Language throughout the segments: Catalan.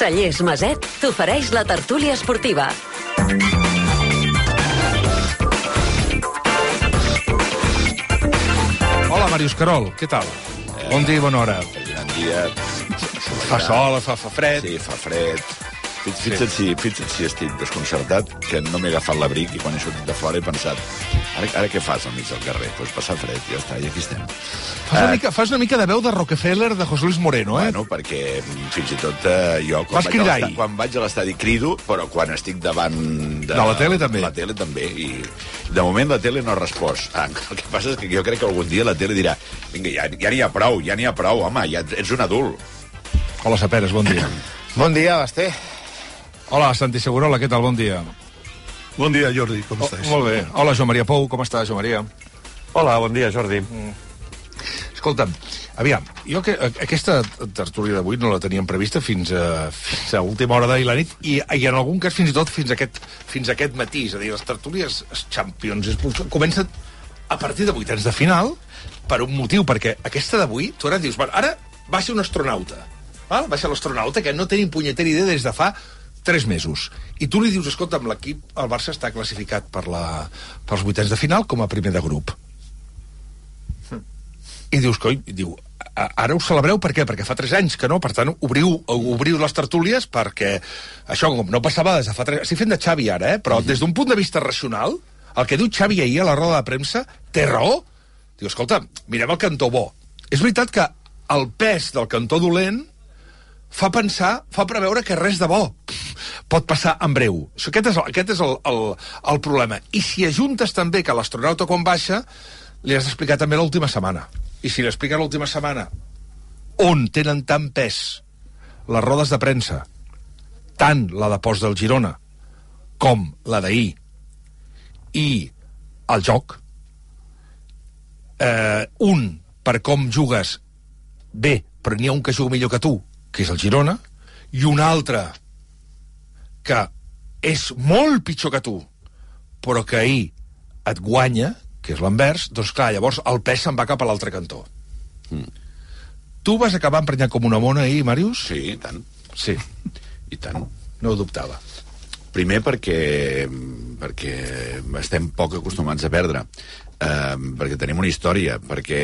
Cellers Maset t'ofereix la tertúlia esportiva. Hola, Màrius Carol, què tal? Bon dia i bona hora. Gran dia. Fa sol, fa, fa fred. Sí, fa fred. Fix, fixa't, si, fixa't si estic desconcertat, que no m'he agafat l'abric i quan he sortit de fora he pensat ara, ara què fas al mig del carrer? Doncs pues passar fred, ja està, i aquí estem. Fas una, mica, fas una mica de veu de Rockefeller de José Luis Moreno, eh? Bueno, perquè mm, fins i tot eh, jo quan Vas vaig, a ahir. quan vaig a l'estadi crido, però quan estic davant de... De la tele també. La tele també, i de moment la tele no ha respost. Ah, el que passa és que jo crec que algun dia la tele dirà vinga, ja ja n'hi ha prou, ja n'hi ha prou, home, ja ets un adult. Hola, Saperes, bon dia. Bon dia, Basté. Hola, Santi Segurola, què tal? Bon dia. Bon dia, Jordi, com Oh, estàs? molt bé. Hola, Joan Maria Pou, com estàs, Joan Maria? Hola, bon dia, Jordi. Escolta'm, aviam, jo que aquesta tertúlia d'avui no la teníem prevista fins a, fins a última hora d'ahir la nit i, i en algun cas fins i tot fins a aquest, fins a aquest matí. És a dir, les tertúlies Champions Expulsió, comencen a partir de vuitens de final per un motiu, perquè aquesta d'avui, tu ara dius, bueno, ara va ser un astronauta, val? va ser l'astronauta que no té ni punyetera idea des de fa tres mesos. I tu li dius, escolta, amb l'equip, el Barça està classificat per la, pels vuitens de final com a primer de grup. I dius, coi, i diu, "A- ara ho celebreu per què? Perquè fa 3 anys que no, per tant, obriu, obriu les tertúlies perquè això, com no passava des de fa 3 Estic fent de Xavi ara, eh? Però des d'un punt de vista racional, el que diu Xavi ahir a la roda de premsa té raó. Diu, escolta, mirem el cantó bo. És veritat que el pes del cantó dolent fa pensar, fa preveure que res de bo pot passar en breu. Aquest és, el, aquest és el, el, el problema. I si ajuntes també que l'astronauta quan baixa, li has d'explicar també l'última setmana. I si li expliques l'última setmana on tenen tant pes les rodes de premsa, tant la de post del Girona com la d'ahir, i el joc, eh, un per com jugues bé, però n'hi ha un que juga millor que tu, que és el Girona, i un altre que és molt pitjor que tu, però que ahir et guanya, que és l'envers, doncs clar, llavors el pes se'n va cap a l'altre cantó. Mm. Tu vas acabar emprenyat com una mona ahir, Màrius? Sí, i tant, Sí, i tant. no ho dubtava. Primer perquè, perquè estem poc acostumats a perdre, eh, perquè tenim una història, perquè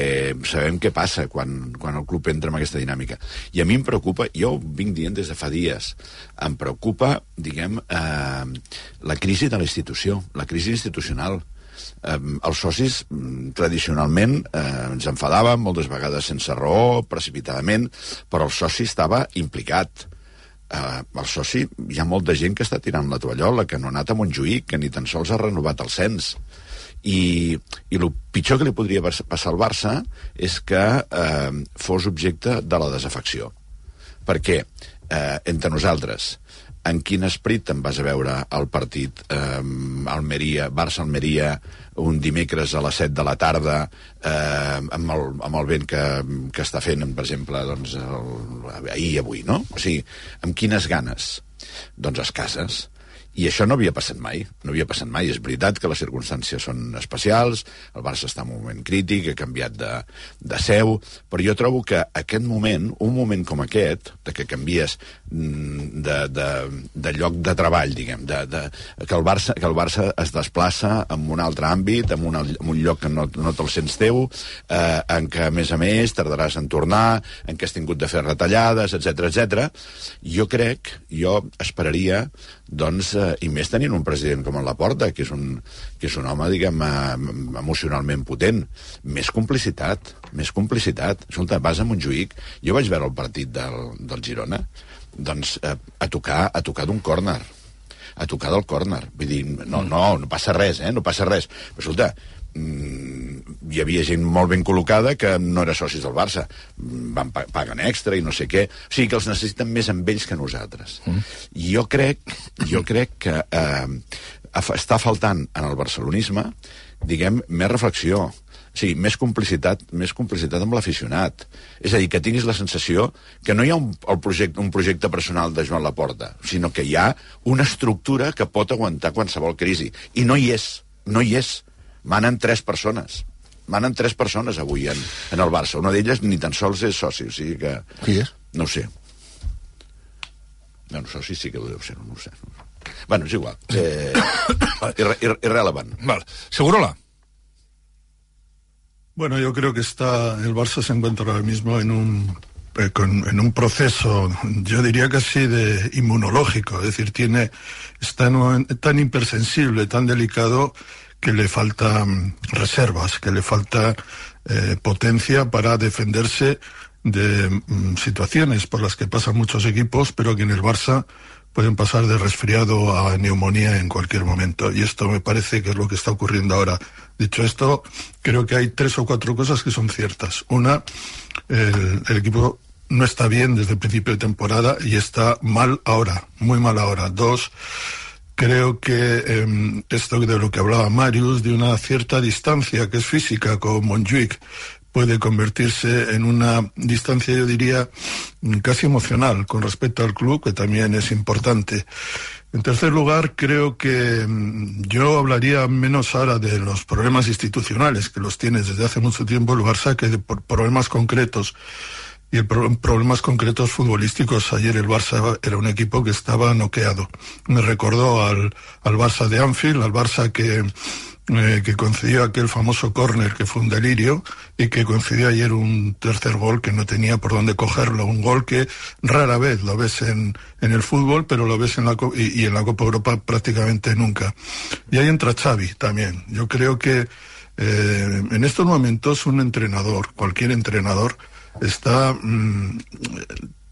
sabem què passa quan, quan el club entra en aquesta dinàmica. I a mi em preocupa, jo vinc dient des de fa dies, em preocupa, diguem, eh, la crisi de la institució, la crisi institucional. Eh, els socis, mm, tradicionalment, eh, ens enfadàvem, moltes vegades sense raó, precipitadament, però el soci estava implicat eh, el soci, hi ha molta gent que està tirant la tovallola, que no ha anat a Montjuïc, que ni tan sols ha renovat el cens. I, i el pitjor que li podria pas- passar al Barça és que eh, fos objecte de la desafecció. Perquè, eh, entre nosaltres, en quin esperit te'n vas a veure el partit eh, Almeria, Barça-Almeria un dimecres a les 7 de la tarda eh, amb, el, amb el vent que, que està fent, per exemple, doncs, el, ahir i avui, no? O sigui, amb quines ganes? Doncs es cases. I això no havia passat mai, no havia passat mai. És veritat que les circumstàncies són especials, el Barça està en un moment crític, ha canviat de, de seu, però jo trobo que aquest moment, un moment com aquest, de que canvies de, de, de lloc de treball, diguem, de, de, que, el Barça, que el Barça es desplaça en un altre àmbit, en, una, en un lloc que no, no te'l sents teu, eh, en què, a més a més, tardaràs en tornar, en què has tingut de fer retallades, etc etc. Jo crec, jo esperaria, doncs, eh, i més tenint un president com en Laporta, que és un, que és un home, diguem, eh, emocionalment potent, més complicitat, més complicitat. Escolta, vas a Montjuïc, jo vaig veure el partit del, del Girona, doncs eh, a tocar, a tocar d'un córner, a tocar del córner. Vull dir, no, no, no passa res, eh? No passa res. Però, escolta, mm, hi havia gent molt ben col·locada que no era socis del Barça. Mm, Van pa paguen extra i no sé què. O sigui que els necessiten més amb ells que nosaltres. Mm. Jo crec, jo crec que eh, està faltant en el barcelonisme, diguem, més reflexió. Sigui, més complicitat, més complicitat amb l'aficionat. És a dir, que tinguis la sensació que no hi ha un, el projecte, un projecte personal de Joan Laporta, sinó que hi ha una estructura que pot aguantar qualsevol crisi. I no hi és, no hi és. Manen tres persones. Manen tres persones avui en, en el Barça. Una d'elles ni tan sols és soci, o sigui que... Qui és? No ho sé. Bueno, això sí, sí que ho deu ser, no ho sé. Bueno, és igual. Eh, irre, irre, irrelevant. Vale. Segurola. Bueno, yo creo que está el Barça se encuentra ahora mismo en un eh, en un proceso, yo diría casi de inmunológico, es decir, tiene está tan hipersensible, tan delicado que le faltan reservas, que le falta eh, potencia para defenderse de mm, situaciones por las que pasan muchos equipos, pero que en el Barça pueden pasar de resfriado a neumonía en cualquier momento. Y esto me parece que es lo que está ocurriendo ahora. Dicho esto, creo que hay tres o cuatro cosas que son ciertas. Una, el, equipo no está bien desde el principio de temporada y está mal ahora, muy mal ahora. Dos, creo que eh, esto de lo que hablaba Marius, de una cierta distancia que es física con Montjuic, puede convertirse en una distancia, yo diría, casi emocional con respecto al club, que también es importante. En tercer lugar, creo que mm, yo hablaría menos ahora de los problemas institucionales, que los tiene desde hace mucho tiempo el Barça, que de problemas concretos y el pro- problemas concretos futbolísticos. Ayer el Barça era un equipo que estaba noqueado. Me recordó al, al Barça de Anfield, al Barça que, eh, que concedió aquel famoso córner que fue un delirio y que concedió ayer un tercer gol que no tenía por dónde cogerlo. Un gol que rara vez lo ves en, en el fútbol, pero lo ves en la, y, y en la Copa Europa prácticamente nunca. Y ahí entra Xavi también. Yo creo que eh, en estos momentos un entrenador, cualquier entrenador, está mm,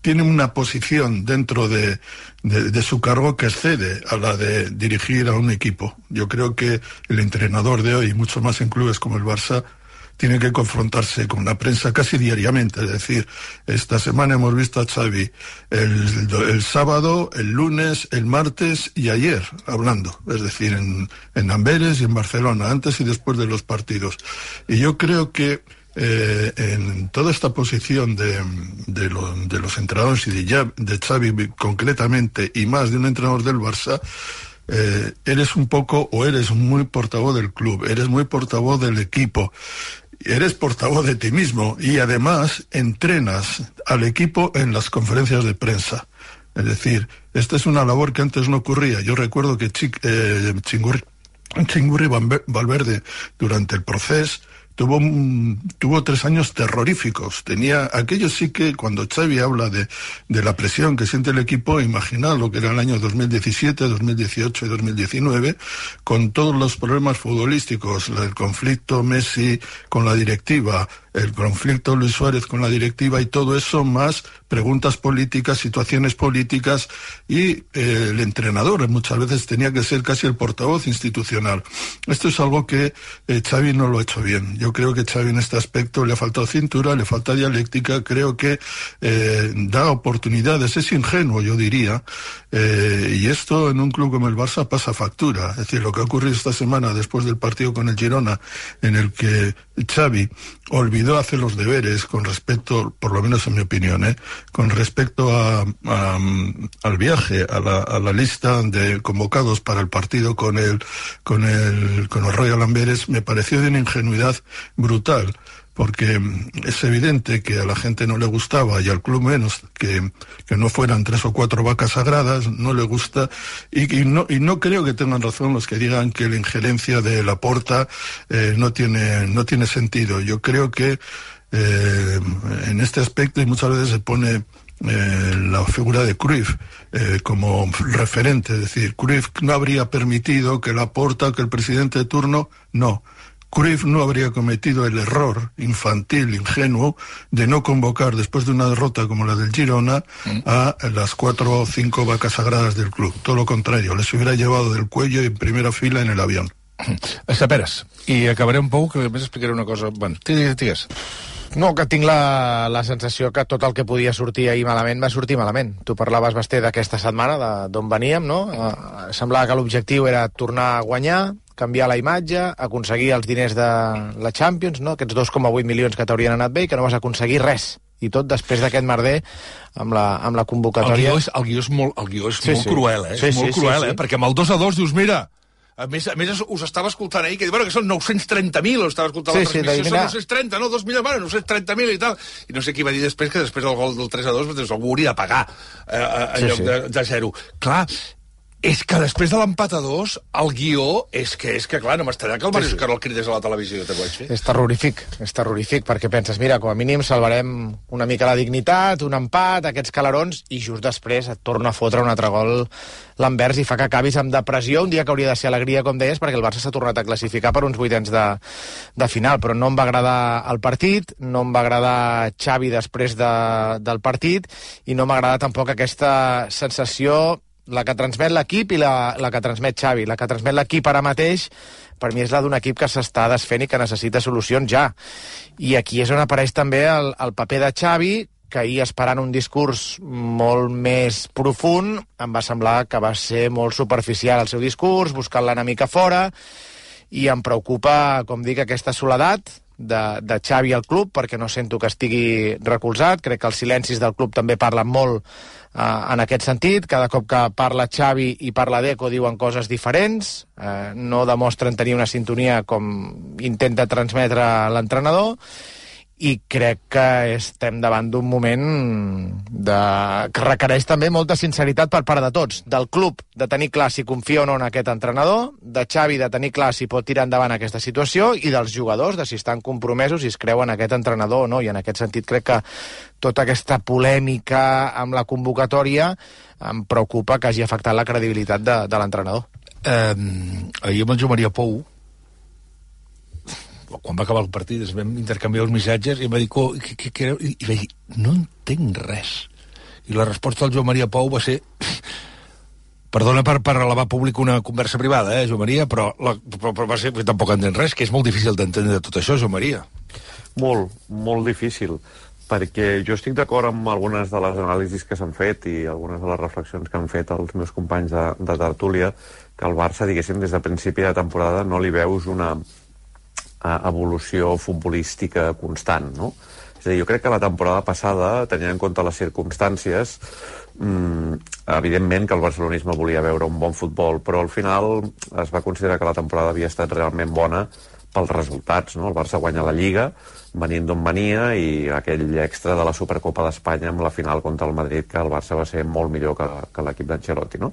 tiene una posición dentro de, de- su cargo que excede a la de dirigir a un equipo. Yo creo que el entrenador de hoy, mucho más en clubes como el Barça, tiene que confrontarse con la prensa casi diariamente. Es decir, esta semana hemos visto a Xavi el, el sábado, el lunes, el martes y ayer hablando. Es decir, en, en Amberes y en Barcelona, antes y después de los partidos. Y yo creo que eh, en toda esta posición de, de, lo- de los entrenadores y de, Ya- Xavi concretamente y más de un entrenador del Barça, eh, eres un poco o eres muy portavoz del club, eres muy portavoz del equipo, eres portavoz de ti mismo y además entrenas al equipo en las conferencias de prensa. Es decir, esta es una labor que antes no ocurría. Yo recuerdo que Chic- eh, Chingurri, Chingurri Valver- Valverde durante el proceso tuvo, tuvo tres años terroríficos. Tenía, aquello sí que cuando Xavi habla de, de la presión que siente el equipo, imaginad lo que era el año 2017, 2018 y 2019, con todos los problemas futbolísticos, el conflicto Messi con la directiva, el conflicto Luis Suárez con la directiva y todo eso, más preguntas políticas, situaciones políticas y eh, el entrenador muchas veces tenía que ser casi el portavoz institucional. Esto es algo que eh, Xavi no lo ha hecho bien. Yo creo que Xavi en este aspecto le ha faltado cintura, le falta dialéctica, creo que eh, da oportunidades, es ingenuo yo diría, y esto en un club como el Barça pasa factura. Es decir, lo que ha ocurrido esta semana después del partido con el Girona, en el que Xavi olvidó hacer los deberes con respecto, por lo menos en mi opinión, ¿eh? con respecto a, al viaje, a la, a la lista de convocados para el partido con el, con el, con el Royal Amberes, me pareció de una ingenuidad brutal porque es evidente que a la gente no le gustaba y al club menos que, que no fueran tres o cuatro vacas sagradas, no le gusta y, no, y no creo que tengan razón los que digan que la injerencia de la porta eh, no, tiene, no tiene sentido. Yo creo que eh, en este aspecto y muchas veces se pone eh, la figura de Cruyff como referente, es decir, Cruyff no habría permitido que la porta, que el presidente de turno, no. Cruyff no habría cometido el error infantil, ingenuo, de no convocar después de una derrota como la del Girona a las cuatro o cinco vacas sagradas del club. Todo lo contrario, les hubiera llevado del cuello y en primera fila en el avión. Esperes. I acabaré un poc, que després explicaré una cosa. Bueno, digues, digues. No, que tinc la, la sensació que tot el que podia sortir ahir malament va sortir malament. Tu parlaves, Basté, d'aquesta setmana, de- d'on veníem, no? Eh, semblava que l'objectiu era tornar a guanyar, canviar la imatge, aconseguir els diners de la Champions, no? aquests 2,8 milions que t'haurien anat bé i que no vas aconseguir res. I tot després d'aquest merder amb la, amb la El convocatòria... guió és, el guió és molt, el guió és Sí, molt sí. cruel, eh? Sí, és sí, molt sí, cruel, sí. eh? Perquè amb el 2 a 2 dius, mira, A més, a més, us estava escoltant ahir, que bueno, que són 930.000, o estava escoltant Sí, la sí, transmissió, dir, són mira. 930, no, 2 milions, bueno, 930.000 i tal. I no sé qui va dir després que després del gol del 3 a 2, doncs algú hauria de pagar eh, eh, en Sí, lloc sí. de, de zero. Clar, és que després de l'empat a dos, el guió és que, és que clar, no m'estarà que el Màrius sí. Carol cridés a la televisió, te vaig fer. És terrorífic, és terrorífic, perquè penses, mira, com a mínim salvarem una mica la dignitat, un empat, aquests calarons, i just després et torna a fotre un altre gol l'Anvers i fa que acabis amb depressió, un dia que hauria de ser alegria, com deies, perquè el Barça s'ha tornat a classificar per uns vuitens de, de final, però no em va agradar el partit, no em va agradar Xavi després de, del partit, i no m'agrada tampoc aquesta sensació la que transmet l'equip i la, la que transmet Xavi. La que transmet l'equip ara mateix, per mi és la d'un equip que s'està desfent i que necessita solucions ja. I aquí és on apareix també el, el paper de Xavi, que ahir esperant un discurs molt més profund, em va semblar que va ser molt superficial el seu discurs, buscant l'enemic a fora, i em preocupa, com dic, aquesta soledat de, de Xavi al club, perquè no sento que estigui recolzat. Crec que els silencis del club també parlen molt eh, en aquest sentit. Cada cop que parla Xavi i parla Deco diuen coses diferents, eh, no demostren tenir una sintonia com intenta transmetre l'entrenador, i crec que estem davant d'un moment de... que requereix també molta sinceritat per part de tots, del club de tenir clar si confia o no en aquest entrenador, de Xavi de tenir clar si pot tirar endavant aquesta situació i dels jugadors de si estan compromesos i es creuen aquest entrenador o no, i en aquest sentit crec que tota aquesta polèmica amb la convocatòria em preocupa que hagi afectat la credibilitat de, de l'entrenador. Eh, ahir amb el Joan Maria Pou, quan va acabar el partit, ens vam intercanviar uns missatges i em va dir, "Co, què, què, què, i i dir, no entenc res. I la resposta del Joan Maria Pou va ser Perdona per, per elevar públic una conversa privada, eh, Joan Maria, però, la, però, però va ser, tampoc entenc res, que és molt difícil d'entendre tot això, Joan Maria. Molt, molt difícil, perquè jo estic d'acord amb algunes de les anàlisis que s'han fet i algunes de les reflexions que han fet els meus companys de, de tertúlia, que el Barça, diguéssim, des de principi de temporada no li veus una evolució futbolística constant, no? És a dir, jo crec que la temporada passada, tenint en compte les circumstàncies, mm, evidentment que el barcelonisme volia veure un bon futbol, però al final es va considerar que la temporada havia estat realment bona pels resultats, no? El Barça guanya la Lliga, venint d'on venia, i aquell extra de la Supercopa d'Espanya amb la final contra el Madrid, que el Barça va ser molt millor que, que l'equip d'Ancelotti, no?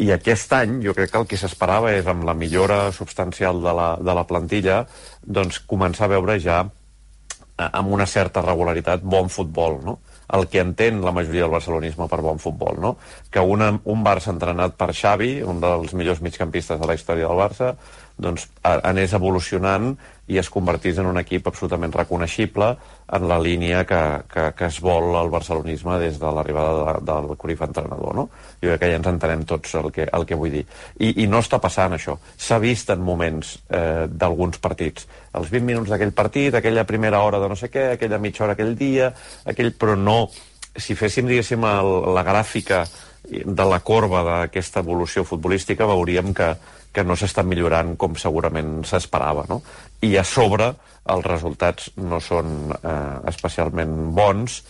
I aquest any, jo crec que el que s'esperava és, amb la millora substancial de la, de la plantilla, doncs començar a veure ja eh, amb una certa regularitat bon futbol, no? el que entén la majoria del barcelonisme per bon futbol, no? Que una, un Barça entrenat per Xavi, un dels millors migcampistes de la història del Barça, doncs anés evolucionant i es convertís en un equip absolutament reconeixible en la línia que, que, que es vol el barcelonisme des de l'arribada de, del Cruyff entrenador, no? Jo crec que ja ens entenem tots el que, el que vull dir. I, I no està passant això. S'ha vist en moments eh, d'alguns partits. Els 20 minuts d'aquell partit, aquella primera hora de no sé què, aquella mitja hora aquell dia, aquell... però no... Si féssim, diguéssim, el, la gràfica de la corba d'aquesta evolució futbolística, veuríem que, que no s'està millorant com segurament s'esperava, no? I a sobre els resultats no són eh, especialment bons,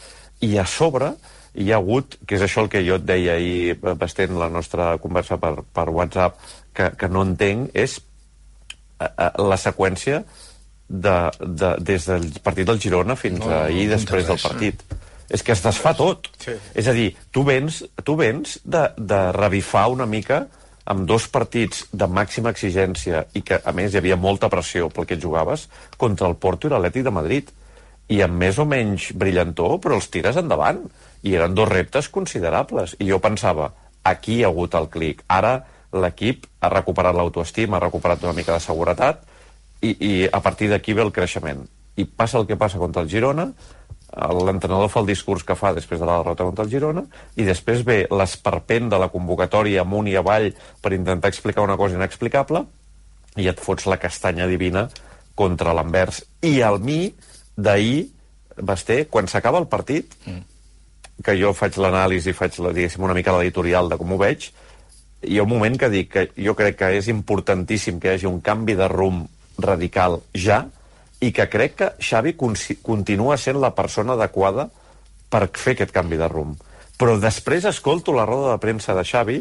i a sobre hi ha hagut, que és això el que jo et deia ahir, eh, Bastent, la nostra conversa per, per WhatsApp, que, que no entenc, és eh, eh, la seqüència de, de, des del partit del Girona fins No, ahir no després del partit. És que es desfà tot. Sí. És a dir, tu vens, tu vens de, de revifar una mica amb dos partits de màxima exigència i que, a més, hi havia molta pressió pel que jugaves contra el Porto i l'Atlètic de Madrid. I amb més o menys brillantor, però els tires endavant. I eren dos reptes considerables. I jo pensava, aquí hi ha hagut el clic. Ara l'equip ha recuperat l'autoestima, ha recuperat una mica de seguretat i, i a partir d'aquí ve el creixement. I passa el que passa contra el Girona, l'entrenador fa el discurs que fa després de la derrota contra el Girona i després ve l'esperpent de la convocatòria amunt i avall per intentar explicar una cosa inexplicable i et fots la castanya divina contra l'Anvers. I al mi d'ahir, Basté, quan s'acaba el partit, que jo faig l'anàlisi, faig la, diguéssim, una mica l'editorial de com ho veig, hi ha un moment que dic que jo crec que és importantíssim que hi hagi un canvi de rumb radical ja i que crec que Xavi continua sent la persona adequada per fer aquest canvi de rumb. Però després escolto la roda de premsa de Xavi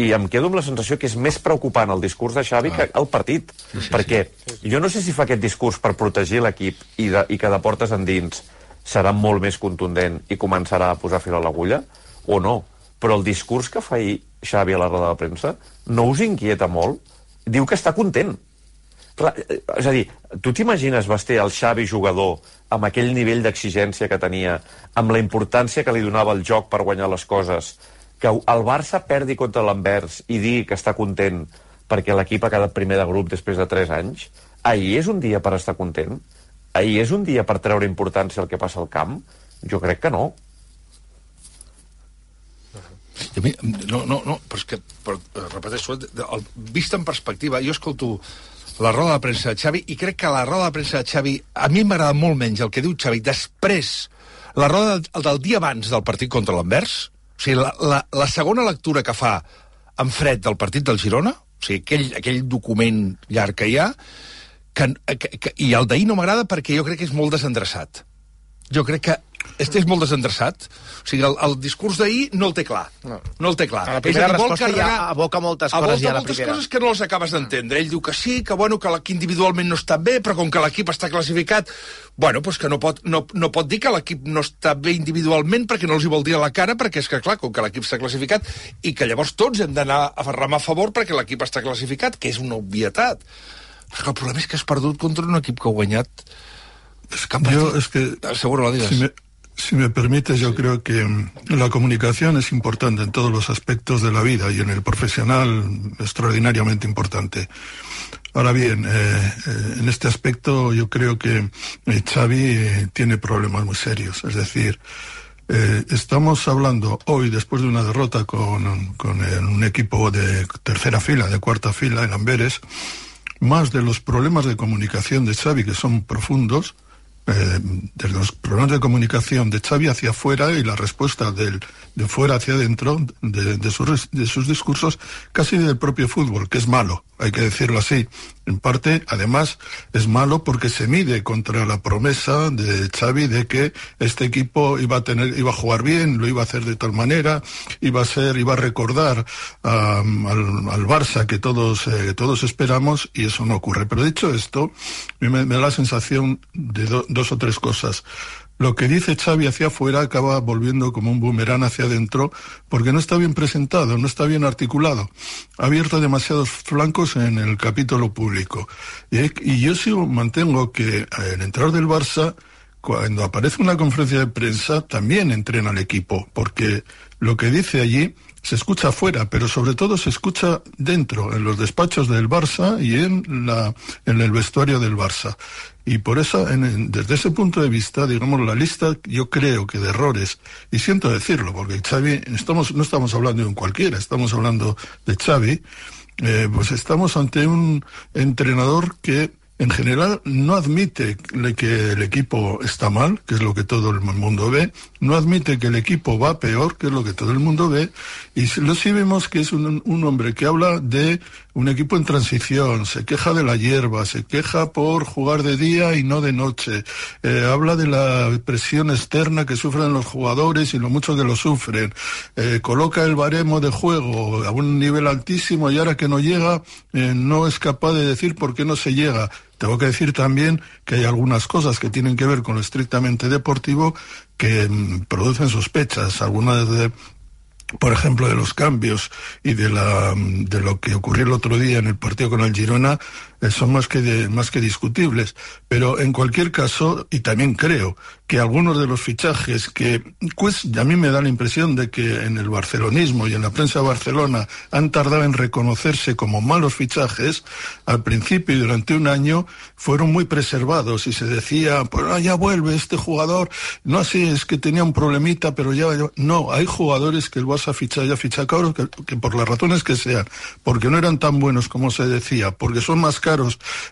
i em quedo amb la sensació que és més preocupant el discurs de Xavi que el partit. Sí, sí, perquè jo no sé si fa aquest discurs per protegir l'equip i, de, i que de portes endins serà molt més contundent i començarà a posar fil a l'agulla, o no. Però el discurs que fa ahir Xavi a la roda de premsa no us inquieta molt? Diu que està content. Clar, eh, és a dir, tu t'imagines vestir el Xavi jugador amb aquell nivell d'exigència que tenia, amb la importància que li donava el joc per guanyar les coses, que el Barça perdi contra l'Anvers i digui que està content perquè l'equip ha quedat primer de grup després de 3 anys, ahir és un dia per estar content? Ahir és un dia per treure importància al que passa al camp? Jo crec que no. I mi, no, no, no, però és que, però, eh, repeteixo, el, vist en perspectiva, jo escolto la roda de premsa de Xavi i crec que la roda de premsa de Xavi, a mi m'agrada molt menys el que diu Xavi després, la roda del, del dia abans del partit contra l'Anvers, o sigui, la, la, la segona lectura que fa en fred del partit del Girona, o sigui, aquell, aquell document llarg que hi ha, que, que, que, i el d'ahir no m'agrada perquè jo crec que és molt desendreçat. Jo crec que este és molt desendreçat. O sigui, el, el discurs d'ahir no el té clar. No. no el té clar. A la primera dir, resposta carregar, ja aboca moltes coses ja a la moltes primera. coses que no les acabes d'entendre. Ell diu que sí, que, bueno, que l'equip individualment no està bé, però com que l'equip està classificat, bueno, pues que no pot, no, no pot dir que l'equip no està bé individualment perquè no els hi vol dir a la cara, perquè és que, clar, com que l'equip està classificat, i que llavors tots hem d'anar a remar a favor perquè l'equip està classificat, que és una obvietat. Però el problema és que has perdut contra un equip que ha guanyat es que Yo, es que, Seguro la digas. Si me, Si me permite, yo creo que mm, la comunicación es importante en todos los aspectos de la vida y en el profesional extraordinariamente importante. Ahora bien, eh, eh, en este aspecto yo creo que eh, Xavi tiene problemas muy serios. Es decir, eh, estamos hablando hoy, después de una derrota con, con un equipo de tercera fila, de cuarta fila en Amberes, más de los problemas de comunicación de Xavi, que son profundos, eh, desde los problemas de comunicación de Xavi hacia afuera y la respuesta del, de fuera hacia adentro de, de, sus, de sus discursos, casi del propio fútbol, que es malo, hay que decirlo así. En parte, además, es malo porque se mide contra la promesa de Xavi de que este equipo iba a tener, iba a jugar bien, lo iba a hacer de tal manera, iba a ser, iba a recordar al, al, Barça que todos, eh, todos esperamos y eso no ocurre. Pero dicho esto, me, me da la sensación de dos o tres cosas lo que dice Xavi hacia afuera acaba volviendo como un boomerang hacia adentro porque no está bien presentado, no está bien articulado. Ha abierto demasiados flancos en el capítulo público. Y, yo sigo, mantengo que el entrenador del Barça, cuando aparece una conferencia de prensa, también entrena al equipo, porque lo que dice allí se escucha afuera, pero sobre todo se escucha dentro, en los despachos del Barça y en, la, en el vestuario del Barça. Y por eso, en, desde ese punto de vista, digamos, la lista, yo creo que de errores, y siento decirlo, porque Xavi, estamos, no estamos hablando de un cualquiera, estamos hablando de Xavi, eh, pues estamos ante un entrenador que en general no admite que el equipo está mal, que es lo que todo el mundo ve, no admite que el equipo va peor, que es lo que todo el mundo ve, y lo sí vemos que es un, un hombre que habla de un equipo en transición, se queja de la hierba, se queja por jugar de día y no de noche, eh, habla de la presión externa que sufren los jugadores y lo mucho que lo sufren, eh, coloca el baremo de juego a un nivel altísimo y ahora que no llega eh, no es capaz de decir por qué no se llega. Tengo que decir también que hay algunas cosas que tienen que ver con lo estrictamente deportivo que mmm, producen sospechas. Algunas de, por ejemplo, de los cambios y de, la, de lo que ocurrió el otro día en el partido con el Girona, son más que, más que discutibles. Pero en cualquier caso, y también creo que algunos de los fichajes que, pues, a mí me da la impresión de que en el barcelonismo y en la prensa de Barcelona han tardado en reconocerse como malos fichajes, al principio y durante un año fueron muy preservados y se decía, pues ya vuelve este jugador, no así es que tenía un problemita, pero ya, ya... no, hay jugadores que el Barça ficha ya ficha caros que, que por las razones que sean, porque no eran tan buenos como se decía, porque son más caros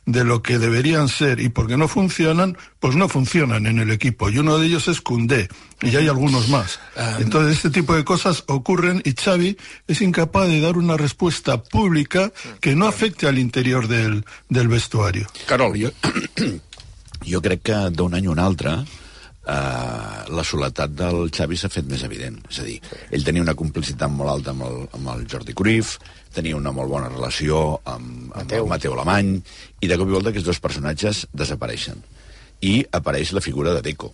de lo que deberían ser y porque no funcionan, pues no funcionan en el equipo. Y uno de ellos es Cundé, y hay algunos más. Entonces, este tipo de cosas ocurren y Xavi es incapaz de dar una respuesta pública que no afecte al interior del, del vestuario. Carol, jo, jo crec que d'un any a un altre eh, la soledat del Xavi s'ha fet més evident. És a dir, ell tenia una complicitat molt alta amb el, amb el Jordi Cruyff, tenia una molt bona relació amb, amb Mateu. Mateu Alemany, i de cop i volta aquests dos personatges desapareixen. I apareix la figura de Deco.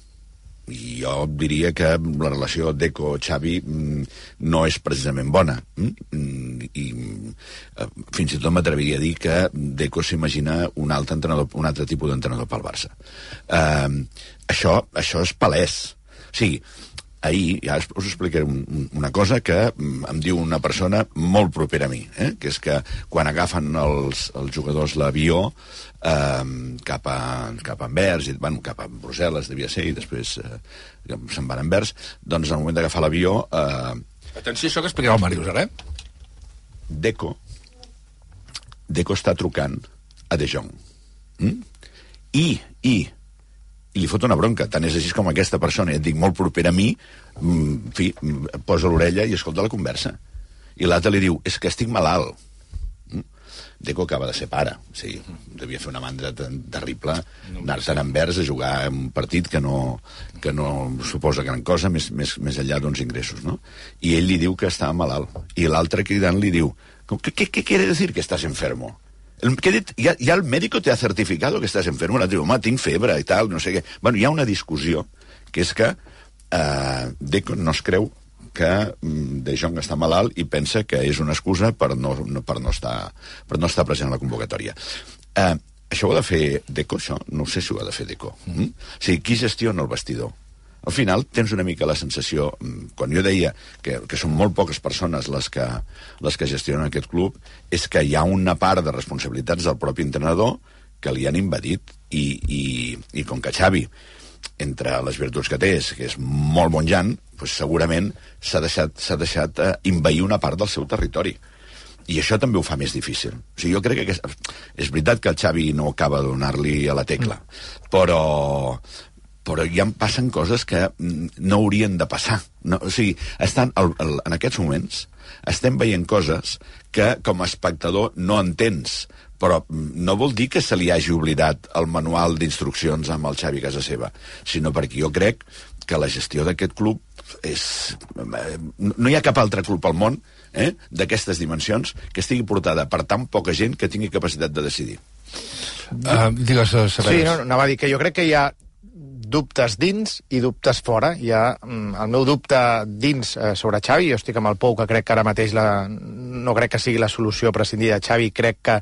I jo diria que la relació Deco-Xavi mm, no és precisament bona. mm? Mm, I eh, fins i tot m'atreviria a dir que Deco s'imagina un altre entrenador, un altre tipus d'entrenador pel Barça. Eh, això, això és palès. O sigui, ahir, ja us explicaré un, un- una cosa que mm, em diu una persona molt propera a mi, eh? que és que quan agafen els, els jugadors l'avió eh, cap, a, cap a Anvers, i, bueno, cap a Brussel·les devia ser, i després eh, se'n van a Anvers, doncs al moment d'agafar l'avió eh, Atenció, això que explicarà el Màrius, ara, eh? Deco Deco està trucant a De Jong mm? i, i i li fot una bronca, tant és així com aquesta persona, et dic, molt propera a mi, mm, en fi, mm, posa l'orella i escolta la conversa. I l'altre li diu, és que estic malalt. Mm? Deco acaba de ser pare, sí, devia fer una mandra terrible anar-te'n a Anvers a jugar un partit que no, que no suposa gran cosa, més, més, més enllà d'uns ingressos, no? I ell li diu que està malalt. I l'altre cridant li diu, ¿qué, qué, qué quiere decir que estás enfermo? El, que ha dit, ja, ja el médico te ha certificado que estàs enfermo. L'altre diu, home, tinc febre i tal, no sé què. Bueno, hi ha una discussió, que és que eh, Deco no es creu que mm, De Jong està malalt i pensa que és una excusa per no, no, per no, estar, per no estar present a la convocatòria. Eh, això ho ha de fer Deco, això? No sé si ho ha de fer Deco. Mm? O sigui, qui gestiona el vestidor? Al final tens una mica la sensació, mm, quan jo deia que, que són molt poques persones les que, les que gestionen aquest club, és que hi ha una part de responsabilitats del propi entrenador que li han invadit i, i, i com que Xavi entre les virtuts que té, és que és molt bon Jan, doncs segurament s'ha deixat, deixat eh, invair una part del seu territori. I això també ho fa més difícil. O sigui, jo crec que és, és veritat que el Xavi no acaba de donar-li a la tecla, però, però ja em passen coses que mm, no haurien de passar. No, o sigui, estan, el, el, en aquests moments estem veient coses que com a espectador no entens, però mm, no vol dir que se li hagi oblidat el manual d'instruccions amb el Xavi Casa Seva, sinó perquè jo crec que la gestió d'aquest club és... eh, No hi ha cap altre club al món eh, d'aquestes dimensions que estigui portada per tan poca gent que tingui capacitat de decidir. Uh, digues, uh, Sí, no, anava a dir que jo crec que hi ha dubtes dins i dubtes fora. Hi ha mm, el meu dubte dins eh, sobre Xavi, jo estic amb el Pou, que crec que ara mateix la, no crec que sigui la solució prescindir de Xavi, crec que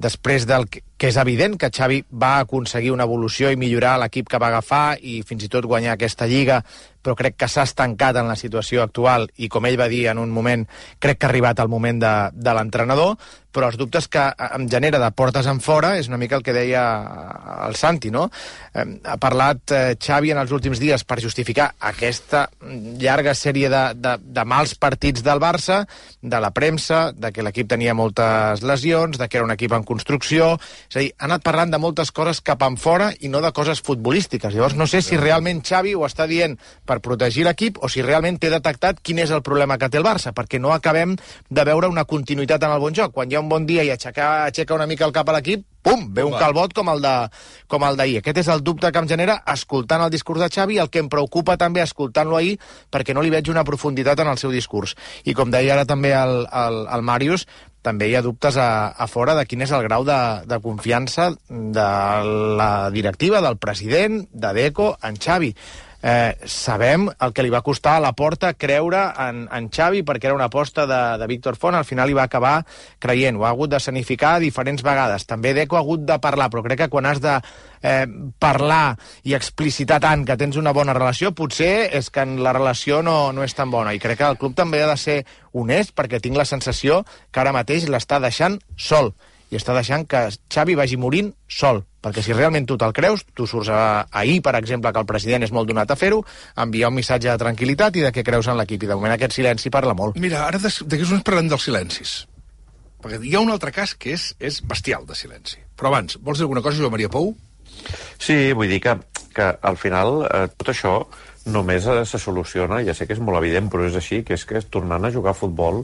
després del que que és evident que Xavi va aconseguir una evolució i millorar l'equip que va agafar i fins i tot guanyar aquesta lliga, però crec que s'ha estancat en la situació actual i, com ell va dir en un moment, crec que ha arribat el moment de, de l'entrenador, però els dubtes que em genera de portes en fora és una mica el que deia el Santi, no? Ha parlat eh, Xavi en els últims dies per justificar aquesta llarga sèrie de, de, de mals partits del Barça, de la premsa, de que l'equip tenia moltes lesions, de que era un equip en construcció... És a dir, ha anat parlant de moltes coses cap en fora i no de coses futbolístiques. Llavors no sé si realment Xavi ho està dient per protegir l'equip o si realment té detectat quin és el problema que té el Barça, perquè no acabem de veure una continuïtat en el bon joc. Quan hi ha un bon dia i aixeca, aixeca una mica el cap a l'equip, pum, ve un calbot com el de com el d'ahir. Aquest és el dubte que em genera escoltant el discurs de Xavi, el que em preocupa també escoltant-lo ahir, perquè no li veig una profunditat en el seu discurs. I com deia ara també el, el, el Màrius, també hi ha dubtes a, a fora de quin és el grau de, de confiança de la directiva, del president, de Deco, en Xavi. Eh, sabem el que li va costar a la porta creure en, en Xavi perquè era una aposta de, de Víctor Font, al final hi va acabar creient, ho ha hagut de sanificar diferents vegades, també Deco ha hagut de parlar, però crec que quan has de eh, parlar i explicitar tant que tens una bona relació, potser és que la relació no, no és tan bona, i crec que el club també ha de ser honest, perquè tinc la sensació que ara mateix l'està deixant sol, i està deixant que Xavi vagi morint sol, perquè si realment tu te'l creus, tu surts a, ahir, per exemple, que el president és molt donat a fer-ho, enviar un missatge de tranquil·litat i de que creus en l'equip, i de moment aquest silenci parla molt. Mira, ara des- d'aquests moments parlem dels silencis. Perquè hi ha un altre cas que és, és bestial de silenci. Però abans, vols dir alguna cosa, Joan Maria Pou? Sí, vull dir que, que al final eh, tot això només eh, se soluciona, ja sé que és molt evident, però és així, que és que és tornant a jugar a futbol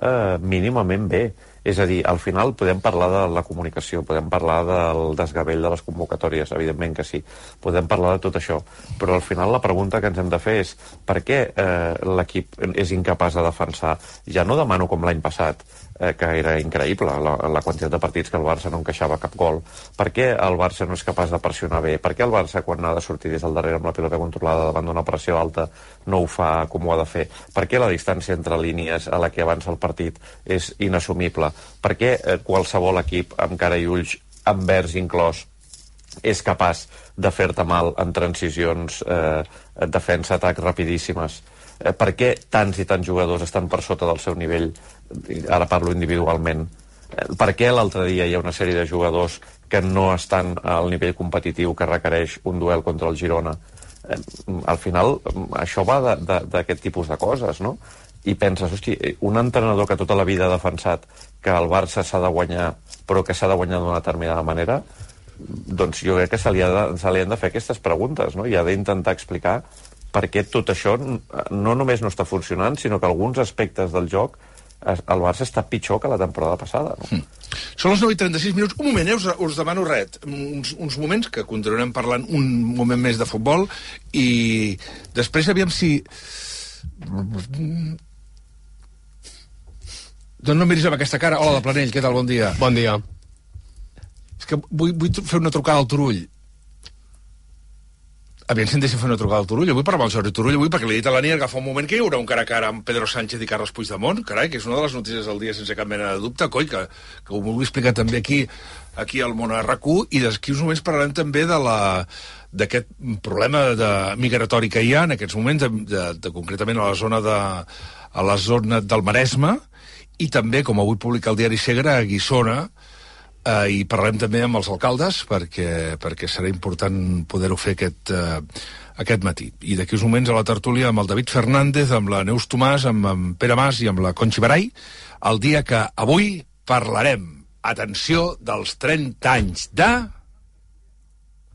eh, mínimament bé. És a dir, al final podem parlar de la comunicació, podem parlar del desgavell de les convocatòries, evidentment que sí, podem parlar de tot això, però al final la pregunta que ens hem de fer és per què eh, l'equip és incapaç de defensar? Ja no demano com l'any passat, eh, que era increïble la, la quantitat de partits que el Barça no encaixava cap gol. Per què el Barça no és capaç de pressionar bé? Per què el Barça, quan ha de sortir des del darrere amb la pilota controlada davant d'una pressió alta, no ho fa com ho ha de fer? Per què la distància entre línies a la que avança el partit és inassumible? Per què eh, qualsevol equip amb cara i ulls, amb vers inclòs, és capaç de fer-te mal en transicions eh, defensa-atac rapidíssimes? Eh, per què tants i tants jugadors estan per sota del seu nivell? Ara parlo individualment. Eh, per què l'altre dia hi ha una sèrie de jugadors que no estan al nivell competitiu que requereix un duel contra el Girona? Eh, al final, això va d'aquest tipus de coses, no? i penses, hosti, un entrenador que tota la vida ha defensat que el Barça s'ha de guanyar, però que s'ha de guanyar d'una determinada manera, doncs jo crec que se li, ha de, se li han de fer aquestes preguntes, no? i ha d'intentar explicar per què tot això no només no està funcionant, sinó que alguns aspectes del joc el Barça està pitjor que la temporada passada. No? Mm. Són les 9 i 36 minuts. Un moment, eh? us, us demano res. Uns, uns moments que continuarem parlant un moment més de futbol i després aviam si doncs no miris amb aquesta cara. Hola, de Planell, què tal? Bon dia. Bon dia. És que vull, vull fer una trucada al Turull. Aviam si em deixa fer una trucada al Turull. Vull parlar amb el Jordi Turull avui perquè li he dit a la nit que fa un moment que hi haurà un cara a cara amb Pedro Sánchez i Carles Puigdemont. Carai, que és una de les notícies del dia sense cap mena de dubte. Coi, que, que ho vull explicar també aquí aquí al món rac i d'aquí uns moments parlarem també de la d'aquest problema de migratori que hi ha en aquests moments, de, de, de, concretament a la zona de, a la zona del Maresme, i també, com avui publica el diari Segre, a Guissona, eh, i parlarem també amb els alcaldes perquè, perquè serà important poder-ho fer aquest, eh, aquest matí. I d'aquí uns moments a la tertúlia amb el David Fernández, amb la Neus Tomàs, amb, amb Pere Mas i amb la Conxi Barai, el dia que avui parlarem, atenció, dels 30 anys de...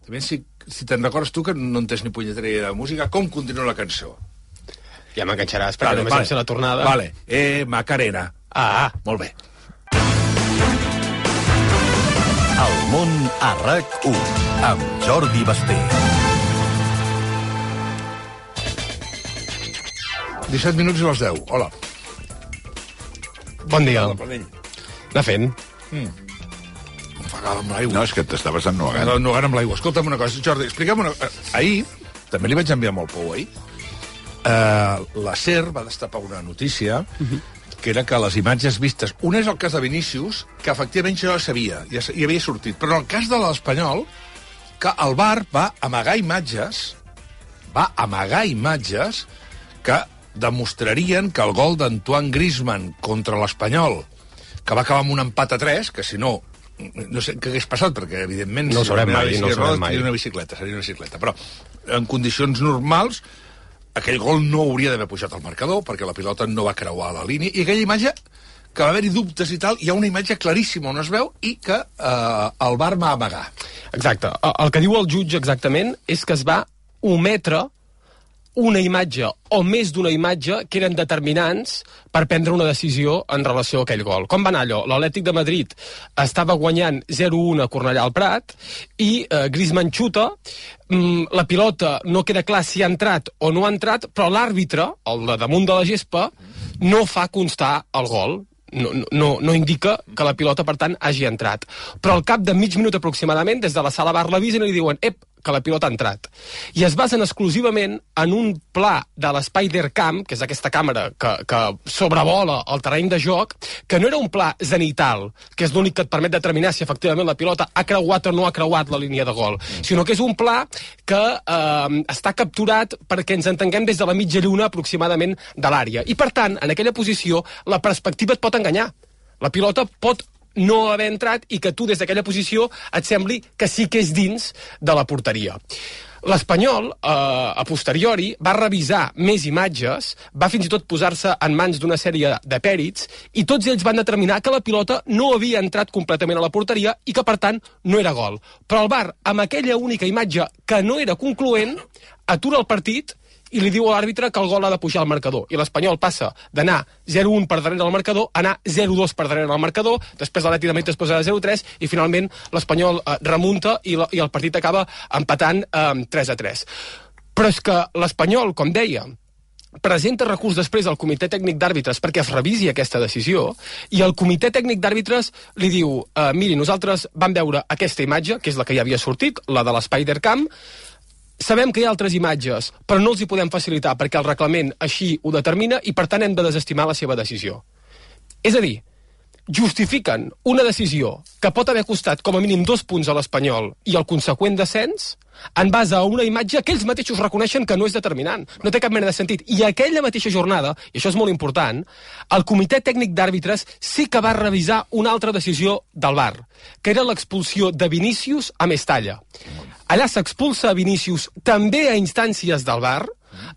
També si, si te'n recordes tu que no entens ni punyetera de música, com continua la cançó? Ja m'enganxaràs, perquè vale, només vale. la tornada. Vale, eh, Macarena. Ah, molt bé. El món a RAC1 amb Jordi Basté. 17 minuts i les 10. Hola. Bon dia. Hola, Anar fent. Mm. Ofegada amb l'aigua. No, és que t'estaves ennugant. Ennugant amb l'aigua. Escolta'm una cosa, Jordi, explica'm una cosa. Ahir, també li vaig enviar molt pou, ahir, eh, la SER va destapar una notícia uh -huh que era que les imatges vistes... Un és el cas de Vinícius, que efectivament ja sabia, ja, ja havia sortit. Però en el cas de l'Espanyol, que el bar va amagar imatges, va amagar imatges que demostrarien que el gol d'Antoine Griezmann contra l'Espanyol, que va acabar amb un empat a 3, que si no, no sé què hagués passat, perquè evidentment... No ho sabrem mai, no ho sabrem mai. Seria una bicicleta, seria una bicicleta. Però en condicions normals aquell gol no hauria d'haver pujat al marcador perquè la pilota no va creuar la línia i aquella imatge que va haver-hi dubtes i tal, hi ha una imatge claríssima on es veu i que eh, el bar va amagar. Exacte. El que diu el jutge exactament és que es va ometre una imatge o més d'una imatge que eren determinants per prendre una decisió en relació a aquell gol. Com va anar allò? L'Atlètic de Madrid estava guanyant 0-1 a Cornellà al Prat i eh, Griezmann xuta, mm, la pilota no queda clar si ha entrat o no ha entrat, però l'àrbitre, el de damunt de la gespa, no fa constar el gol no, no, no indica que la pilota, per tant, hagi entrat. Però al cap de mig minut aproximadament, des de la sala bar l'avisen i li diuen ep, que la pilota ha entrat. I es basen exclusivament en un pla de l'Spider-Cam, que és aquesta càmera que, que sobrevola el terreny de joc, que no era un pla zenital, que és l'únic que et permet determinar si efectivament la pilota ha creuat o no ha creuat la línia de gol, mm. sinó que és un pla que eh, està capturat perquè ens entenguem des de la mitja lluna aproximadament de l'àrea. I, per tant, en aquella posició, la perspectiva et pot enganyar. La pilota pot no haver entrat i que tu des d'aquella posició et sembli que sí que és dins de la porteria. L'Espanyol, eh, a posteriori, va revisar més imatges, va fins i tot posar-se en mans d'una sèrie de pèrits, i tots ells van determinar que la pilota no havia entrat completament a la porteria i que, per tant, no era gol. Però el VAR, amb aquella única imatge que no era concloent, atura el partit i li diu a l'àrbitre que el gol ha de pujar al marcador. I l'Espanyol passa d'anar 0-1 per darrere del marcador a anar 0-2 per darrere del marcador, després l'Atleti de Madrid posa a 0-3 i finalment l'Espanyol eh, remunta i, la, i el partit acaba empatant eh, 3-3. Però és que l'Espanyol, com deia, presenta recurs després al comitè tècnic d'àrbitres perquè es revisi aquesta decisió i el comitè tècnic d'àrbitres li diu eh, miri, nosaltres vam veure aquesta imatge, que és la que ja havia sortit, la de l'Spider-Cam, sabem que hi ha altres imatges, però no els hi podem facilitar perquè el reglament així ho determina i per tant hem de desestimar la seva decisió. És a dir, justifiquen una decisió que pot haver costat com a mínim dos punts a l'Espanyol i el conseqüent descens en base a una imatge que ells mateixos reconeixen que no és determinant. No té cap mena de sentit. I aquella mateixa jornada, i això és molt important, el comitè tècnic d'àrbitres sí que va revisar una altra decisió del VAR, que era l'expulsió de Vinícius a Mestalla. Allà s'expulsa Vinícius també a instàncies del VAR,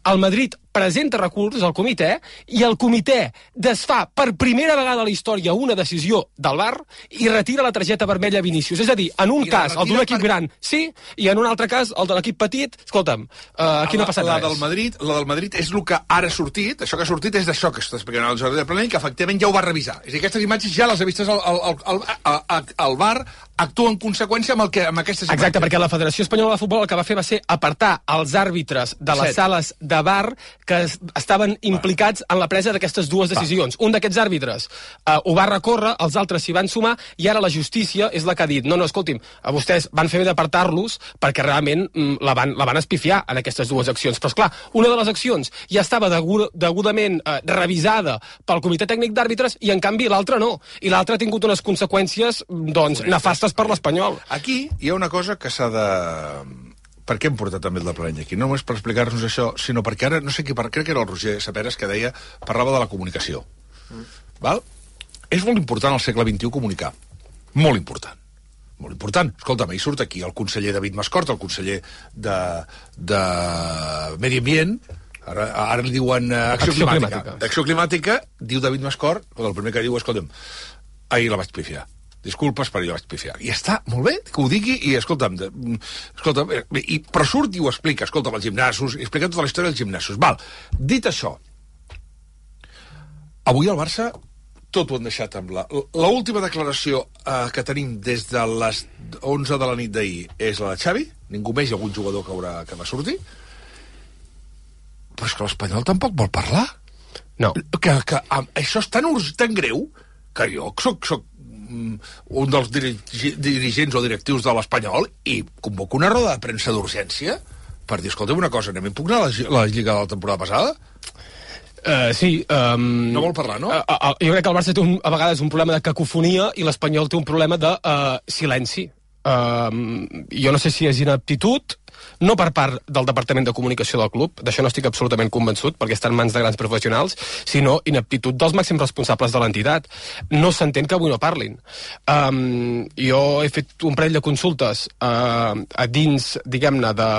el Madrid presenta recurs al comitè i el comitè desfà per primera vegada a la història una decisió del VAR i retira la targeta vermella a Vinícius. És a dir, en un I la cas, el d'un equip per- gran, sí, i en un altre cas, el de l'equip petit, escolta'm, uh, aquí no ha passat la, res. La del Madrid, la del Madrid és el que ara ha sortit, això que ha sortit és d'això que està explicant el Jordi de Planell, que efectivament ja ho va revisar. És a dir, aquestes imatges ja les ha vistes el, el, el, el, el VAR, actua en conseqüència amb, el que, amb aquestes Exacte, imatges. perquè la Federació Espanyola de Futbol el que va fer va ser apartar els àrbitres de les Set. sales de bar que es- estaven implicats en la presa d'aquestes dues decisions. Un d'aquests àrbitres uh, ho va recórrer, els altres s'hi van sumar, i ara la justícia és la que ha dit no, no, escolti'm, a vostès van fer bé d'apartar-los perquè realment mm, la, van, la van espifiar en aquestes dues accions. Però, és clar, una de les accions ja estava degut, degudament eh, revisada pel comitè tècnic d'àrbitres i, en canvi, l'altra no. I l'altra ha tingut unes conseqüències, mm, doncs, nefastes per l'Espanyol. Aquí hi ha una cosa que s'ha de... Per què hem portat també el de Planell aquí? No només per explicar-nos això, sinó perquè ara, no sé qui, per- crec que era el Roger Saperes que deia, parlava de la comunicació. Mm. Val? És molt important al segle XXI comunicar. Molt important. Molt important. Escolta'm, hi surt aquí el conseller David Mascort, el conseller de, de Medi Ambient, ara, ara li diuen uh, acció, Acció climàtica. climàtica. D'acció climàtica, diu David Mascort, el primer que diu, escolta'm, ahir la vaig pifiar. Disculpes, però jo vaig pifiar. I està molt bé que ho digui i, escolta'm, de, mm, escolta'm eh, i, però surt i ho explica, escolta'm, els gimnasos, i explica tota la història dels gimnasos. Val, dit això, avui el Barça tot ho han deixat amb la... L última declaració eh, que tenim des de les 11 de la nit d'ahir és la de Xavi, ningú més, hi ha algun jugador que, haurà, que va sortir, però és que l'Espanyol tampoc vol parlar No. que, que això és tan, urs- tan greu que jo soc, soc un dels dirigents o directius de l'Espanyol i convoco una roda de premsa d'urgència per dir, escolta'm una cosa, anem a impugnar la, la Lliga de la temporada passada? Uh, sí. Um, No vol parlar, no? Uh, uh, jo crec que el Barça té un, a vegades un problema de cacofonia i l'Espanyol té un problema de uh, silenci. Uh, jo no sé si és inaptitud, no per part del Departament de Comunicació del club, d'això no estic absolutament convençut, perquè està en mans de grans professionals, sinó inaptitud dels màxims responsables de l'entitat. No s'entén que avui no parlin. Um, jo he fet un parell de consultes uh, a dins, diguem-ne, de,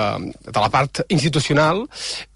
de la part institucional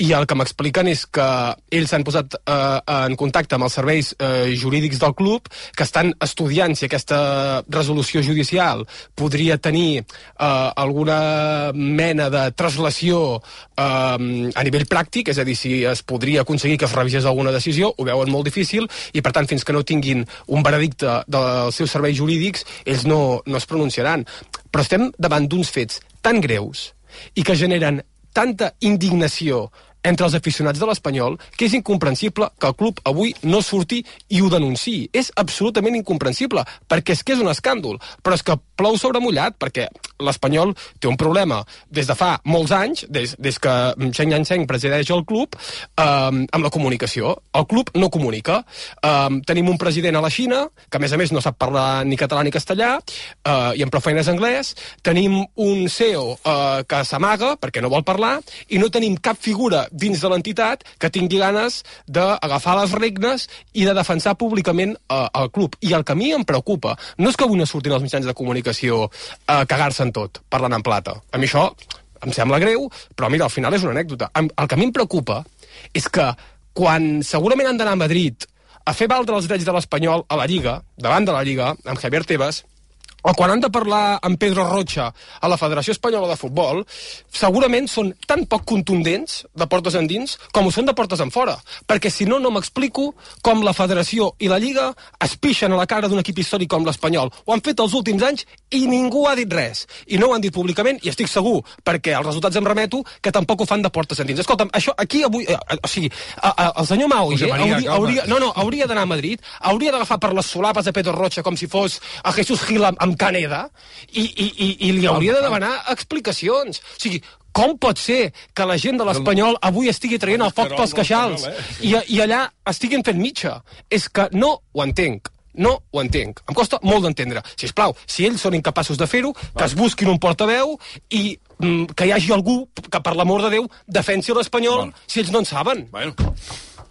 i el que m'expliquen és que ells s'han posat uh, en contacte amb els serveis uh, jurídics del club que estan estudiant si aquesta resolució judicial podria tenir uh, alguna mena de traslació eh, a nivell pràctic, és a dir, si es podria aconseguir que es revisés alguna decisió, ho veuen molt difícil, i per tant, fins que no tinguin un veredicte dels seus serveis jurídics, ells no, no es pronunciaran. Però estem davant d'uns fets tan greus i que generen tanta indignació entre els aficionats de l'Espanyol que és incomprensible que el club avui no surti i ho denunciï. És absolutament incomprensible, perquè és que és un escàndol. Però és que plou sobre mullat, perquè l'Espanyol té un problema des de fa molts anys, des, des que Cheng Yancheng presideix el club, eh, amb la comunicació. El club no comunica. Eh, tenim un president a la Xina, que a més a més no sap parlar ni català ni castellà, eh, i amb prou feines anglès. Tenim un CEO eh, que s'amaga perquè no vol parlar, i no tenim cap figura dins de l'entitat que tingui ganes d'agafar les regnes i de defensar públicament eh, el club. I el que a mi em preocupa no és que avui no surtin els mitjans de comunicació a cagar-se en tot, parlant en plata. A mi això em sembla greu, però mira, al final és una anècdota. El que a mi em preocupa és que quan segurament han d'anar a Madrid a fer valdre els drets de l'Espanyol a la Lliga, davant de la Lliga, amb Javier Tebas, o quan han de parlar amb Pedro Rocha a la Federació Espanyola de Futbol, segurament són tan poc contundents de portes endins com ho són de portes en fora. Perquè si no, no m'explico com la Federació i la Lliga es pixen a la cara d'un equip històric com l'Espanyol. Ho han fet els últims anys i ningú ha dit res. I no ho han dit públicament, i estic segur, perquè els resultats em remeto, que tampoc ho fan de portes endins. Escolta'm, això aquí avui... Eh, eh, o sigui, a, a, el senyor José eh, hauria, hauria, no, no, hauria d'anar a Madrid, hauria d'agafar per les solapes de Pedro Rocha com si fos a Jesús Gil amb, amb Caneda i, i, i, i li hauria de demanar explicacions. O sigui, com pot ser que la gent de l'Espanyol avui estigui traient el foc pels queixals i, i allà estiguin fent mitja? És que no ho entenc. No ho entenc. Em costa molt d'entendre. Si us plau, si ells són incapaços de fer-ho, que es busquin un portaveu i mm, que hi hagi algú que, per l'amor de Déu, defensi l'Espanyol Bueno. si ells no en saben. Bueno,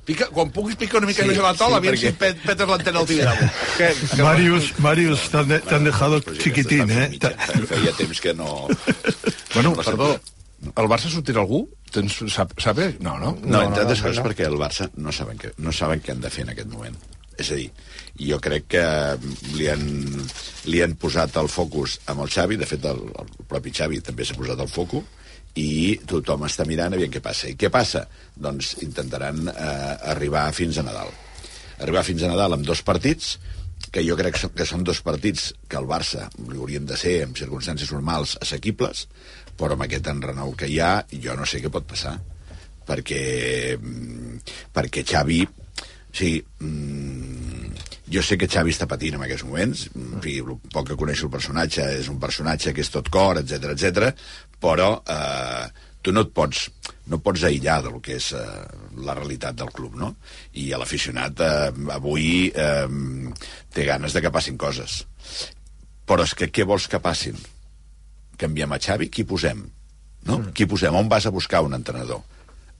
pica, quan puguis picar una mica Sí, més a la taula, sí, aviam si perquè- Pet, Peter l'entén al Tibidabo. Que, que, Marius, Marius, te han, de- han dejado chiquitín, ¿eh? mitja. Feia temps que no... Bueno, no perdó, el Barça sortirà algú? Tens, sap, sabe? No, no. No, entre altres coses perquè el Barça no saben, que, no saben què han de fer en aquest moment. És a dir, jo crec que li han, li han posat el focus amb el Xavi, de fet el, el propi Xavi també s'ha posat el focus, i tothom està mirant a veure què passa. I què passa? Doncs intentaran eh, arribar fins a Nadal. Arribar fins a Nadal amb dos partits, que jo crec que són- dos partits que el Barça li haurien de ser, en circumstàncies normals, assequibles, però amb aquest enrenou que hi ha, jo no sé què pot passar perquè, mm, perquè Xavi o sigui, mm, jo sé que Xavi està patint en aquests moments, en fi, el poc que coneixo el personatge, és un personatge que és tot cor, etc etc. però eh, tu no et pots no et pots aïllar del que és eh, la realitat del club, no? I l'aficionat eh, avui eh, té ganes de que passin coses. Però és que què vols que passin? Canviem a Xavi, qui posem? No? Qui posem? On vas a buscar un entrenador?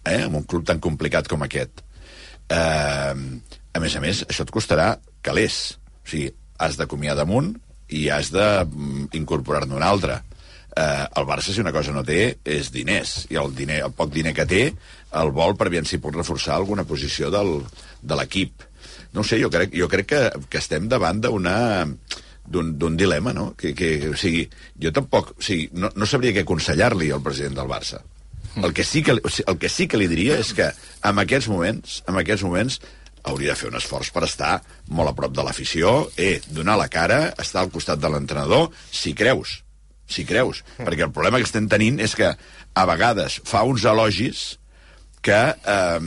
Eh? En un club tan complicat com aquest. Eh, a més a més, això et costarà calés. O sigui, has d'acomiadar damunt i has d'incorporar-ne un altre. Eh, el Barça, si una cosa no té, és diners. I el, diner, el poc diner que té el vol per veure si pot reforçar alguna posició del, de l'equip. No sé, jo crec, jo crec que, que estem davant d'una d'un dilema, no? Que, que, o sigui, jo tampoc... O sigui, no, no sabria què aconsellar-li al president del Barça. El que, sí que, el que sí que li diria és que en aquests moments, en aquests moments hauria de fer un esforç per estar molt a prop de l'afició, eh, donar la cara, estar al costat de l'entrenador, si creus, si creus. Perquè el problema que estem tenint és que a vegades fa uns elogis que eh,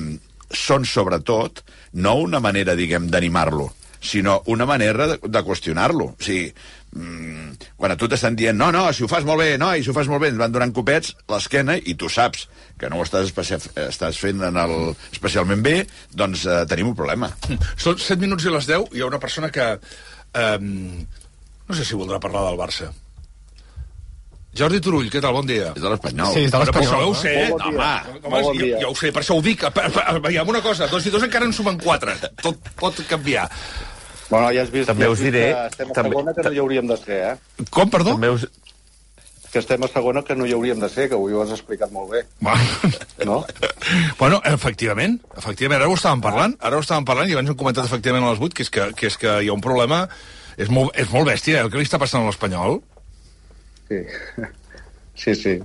són sobretot no una manera, diguem, d'animar-lo, sinó una manera de, de qüestionar-lo. O sigui, mm, quan a tu t'estan dient no, no, si ho fas molt bé, no, i si ho fas molt bé, ens van donant copets l'esquena i tu saps que no ho estàs, estàs fent en el, especialment bé, doncs eh, tenim un problema. Són 7 minuts i les 10, hi ha una persona que... Um, no sé si voldrà parlar del Barça. Jordi Turull, què tal? Bon dia. És de l'Espanyol. Sí, és de Bueno, per això l'Espanyol. ho sé, Molt bon home, dia. home, Molt bon jo, dia. jo ho sé, per això ho dic. Veiem una cosa, dos i dos encara en sumen quatre. Tot pot canviar. Bueno, ja has vist, També ja has us diré- que estem a també- segona que no hi hauríem de ser, eh? Com, perdó? També us, Que estem a segona que no hi hauríem de ser, que avui ho has explicat molt bé, Bueno, no? bueno, efectivament, efectivament, ara ho estàvem parlant, ara ho estàvem parlant i abans hem comentat efectivament a les 8 que és que, que, és que hi ha un problema, és molt, és molt bèstia, eh, el que li està passant a l'Espanyol. Sí. Sí, sí.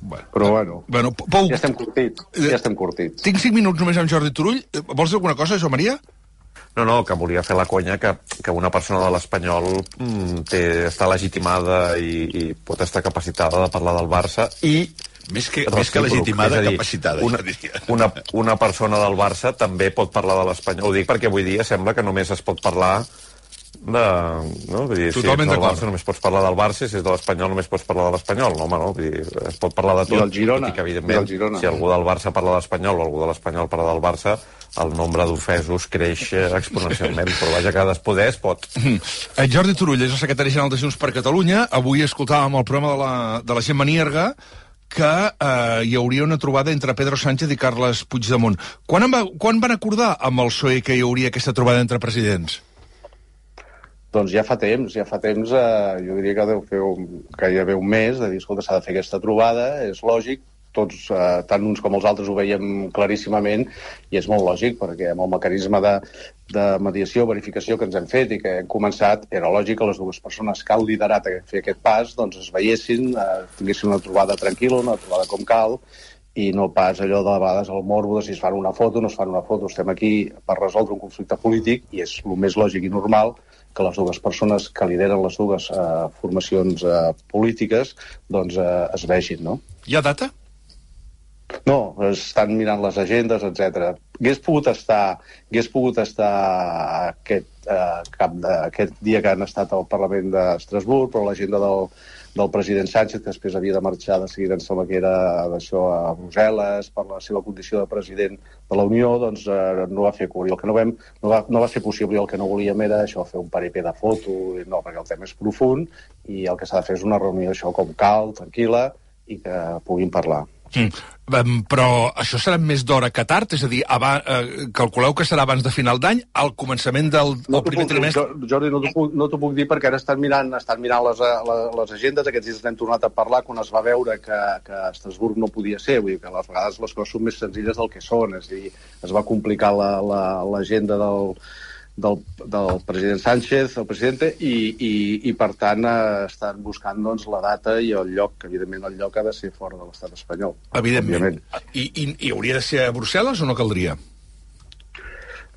Bueno, Però bueno, bueno, Pou, ja estem curtits, ja estem curtits. tinc 5 minuts només amb Jordi Turull. Vols dir alguna cosa, Jo Maria? No, no, que volia fer la conya que, que una persona de l'Espanyol mm, té, està legitimada i, i pot estar capacitada de parlar del Barça i Més que, més que legitimada, és dir, capacitada, una, una, una persona del Barça també pot parlar de l'Espanyol. Ho dic perquè avui dia sembla que només es pot parlar de... No? Vull dir, si ets Totalment del d'acord. Barça només pots parlar del Barça, si ets de l'Espanyol només pots parlar de l'Espanyol. No, home, no? Vull dir, es pot parlar de tot. I del Girona, I que, i evidentment, del Girona. si algú del Barça parla de l'Espanyol o algú de l'Espanyol parla del Barça, el nombre d'ofesos creix eh, exponencialment. Però vaja, que poder es pot. Eh, Jordi Turull és el secretari general de Junts per Catalunya. Avui escoltàvem el programa de la, de la Gemma Nierga que eh, hi hauria una trobada entre Pedro Sánchez i Carles Puigdemont. Quan, en va, quan van acordar amb el PSOE que hi hauria aquesta trobada entre presidents? Doncs ja fa temps, ja fa temps, eh, jo diria que deu fer un, gairebé un mes, de dir, escolta, s'ha de fer aquesta trobada, és lògic, tots, eh, tant uns com els altres, ho veiem claríssimament, i és molt lògic, perquè amb el mecanisme de, de mediació, verificació que ens hem fet i que hem començat, era lògic que les dues persones que han liderat a fer aquest pas doncs es veiessin, eh, tinguessin una trobada tranquil·la, una trobada com cal, i no pas allò de vegades el morbo de si es fan una foto, no es fan una foto, estem aquí per resoldre un conflicte polític i és el més lògic i normal que les dues persones que lideren les dues eh, formacions eh, polítiques doncs eh, es vegin, no? Hi ha data? No, estan mirant les agendes, etc. Hagués pogut estar, hagués pogut estar aquest, eh, cap de, aquest dia que han estat al Parlament d'Estrasburg, però l'agenda del, del president Sánchez, que després havia de marxar de seguida, em sembla que era d'això a Brussel·les, per la seva condició de president de la Unió, doncs eh, no va fer cobrir. El que no, vam, no, va, no va ser possible, el que no volíem era això, fer un paripé de foto, no, perquè el tema és profund, i el que s'ha de fer és una reunió això com cal, tranquil·la, i que puguin parlar. Mm. Però això serà més d'hora que tard? És a dir, aba, uh, calculeu que serà abans de final d'any, al començament del, no del primer puc, trimestre? Jordi, no t'ho puc, no puc dir perquè ara estan mirant, estan mirant les, les, les agendes, aquests dies n'hem tornat a parlar quan es va veure que, que Estrasburg no podia ser, vull dir que a les vegades les coses són més senzilles del que són, és a dir, es va complicar l'agenda la, la, del, del, del president Sánchez, el president, i, i, i per tant eh, estan buscant doncs, la data i el lloc, que evidentment el lloc ha de ser fora de l'estat espanyol. Evidentment. I, i, I hauria de ser a Brussel·les o no caldria?